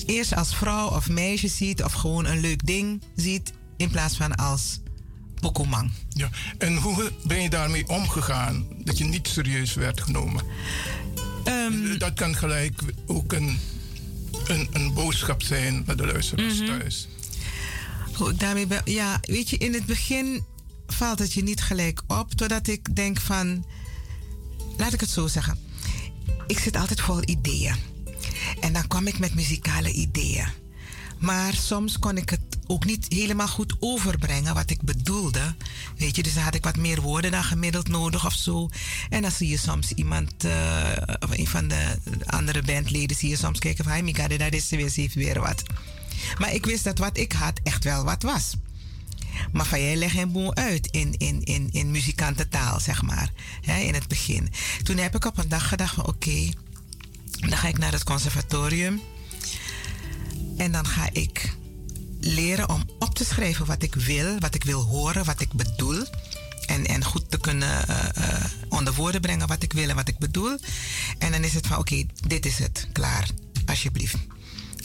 eerst als vrouw of meisje ziet of gewoon een leuk ding ziet in plaats van als Pokomang. Ja, en hoe ben je daarmee omgegaan dat je niet serieus werd genomen? Um, dat kan gelijk ook een, een, een boodschap zijn naar de luisteraars Mhm. thuis. Daarmee ben, ja, weet je, in het begin valt het je niet gelijk op, totdat ik denk van, laat ik het zo zeggen. Ik zit altijd vol ideeën. En dan kwam ik met muzikale ideeën. Maar soms kon ik het ook niet helemaal goed overbrengen wat ik bedoelde. Weet je, dus dan had ik wat meer woorden dan gemiddeld nodig of zo. En dan zie je soms iemand, uh, of een van de andere bandleden, zie je soms kijken van, hey Mika, dat is weer, weer wat. Maar ik wist dat wat ik had echt wel wat was. Maar van jij legt een boel uit in, in, in, in muzikantentaal, zeg maar. Hè, in het begin. Toen heb ik op een dag gedacht van oké, dan ga ik naar het conservatorium. En dan ga ik leren om op te schrijven wat ik wil, wat ik wil horen, wat ik bedoel. En, en goed te kunnen uh, uh, onder woorden brengen wat ik wil en wat ik bedoel. En dan is het van oké, dit is het, klaar, alsjeblieft.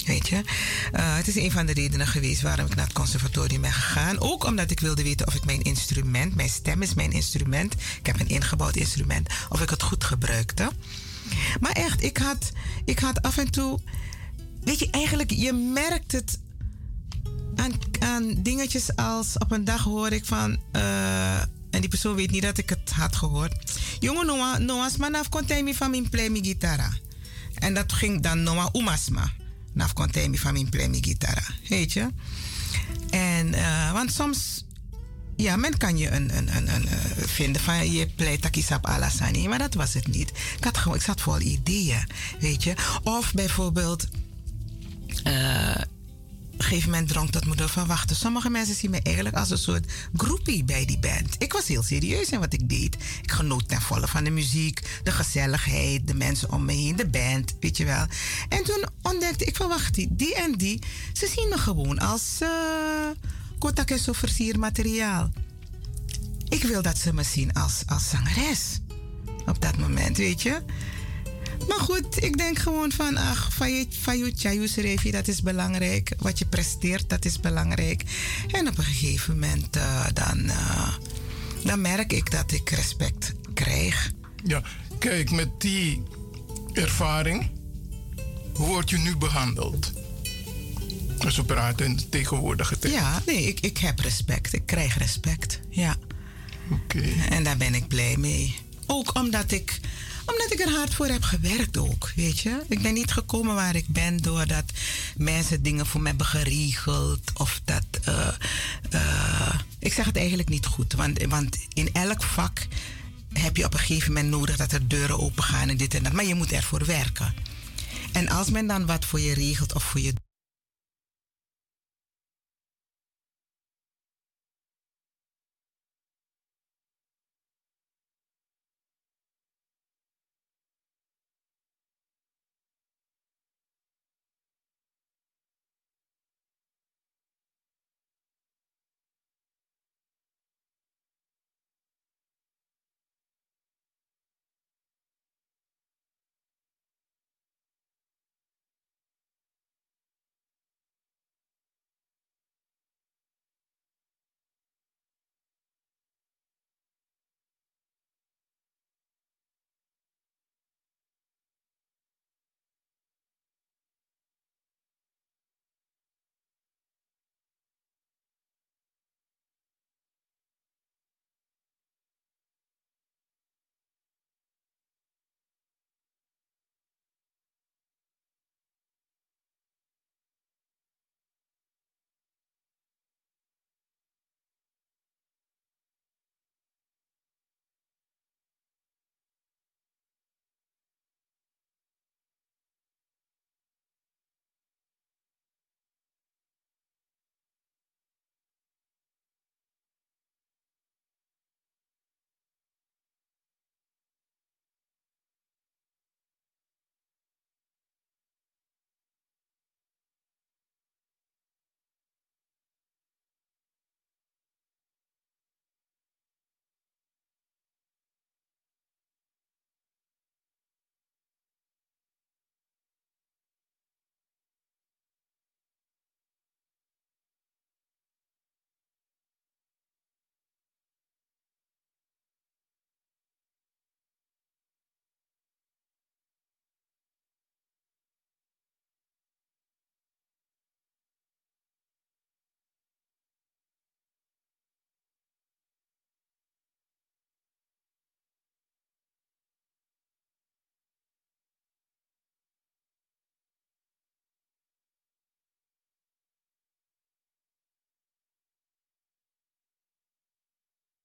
Weet je, uh, het is een van de redenen geweest waarom ik naar het conservatorium ben gegaan. Ook omdat ik wilde weten of ik mijn instrument, mijn stem is mijn instrument. Ik heb een ingebouwd instrument, of ik het goed gebruikte. Maar echt, ik had, ik had af en toe. Weet je, eigenlijk, je merkt het aan, aan dingetjes als op een dag hoor ik van. Uh, en die persoon weet niet dat ik het had gehoord. Jongen, Noah, Noah's man af kon mij van mijn play mijn gitara. En dat ging dan Noah Umasma. Naf van play mijn gitara. Weet je? En, uh, want soms. Ja, men kan je een, een, een, een uh, vinden van je play takisap alasani, maar dat was het niet. Ik, had gewoon, ik zat vol ideeën, weet je. Of bijvoorbeeld, op een gegeven moment dronk dat moeder van wachten. Sommige mensen zien me eigenlijk als een soort groepie bij die band. Ik was heel serieus in wat ik deed. Ik genoot ten volle van de muziek, de gezelligheid, de mensen om me heen, de band, weet je wel. En toen ontdekte ik van wacht, die en die, ze zien me gewoon als uh, en zo versiermateriaal. Ik wil dat ze me zien als, als zangeres. Op dat moment, weet je. Maar goed, ik denk gewoon van, ach, Fayut dat is belangrijk. Wat je presteert, dat is belangrijk. En op een gegeven moment, uh, dan, uh, dan merk ik dat ik respect krijg. Ja, kijk, met die ervaring, hoe word je nu behandeld? Als we praten in de tegenwoordige tijd. Ja, nee, ik, ik heb respect. Ik krijg respect, ja. Oké. Okay. En daar ben ik blij mee. Ook omdat ik omdat ik er hard voor heb gewerkt ook, weet je. Ik ben niet gekomen waar ik ben doordat mensen dingen voor me hebben geregeld. Of dat, uh, uh, Ik zeg het eigenlijk niet goed, want, want in elk vak heb je op een gegeven moment nodig dat er deuren open gaan en dit en dat. Maar je moet ervoor werken. En als men dan wat voor je regelt of voor je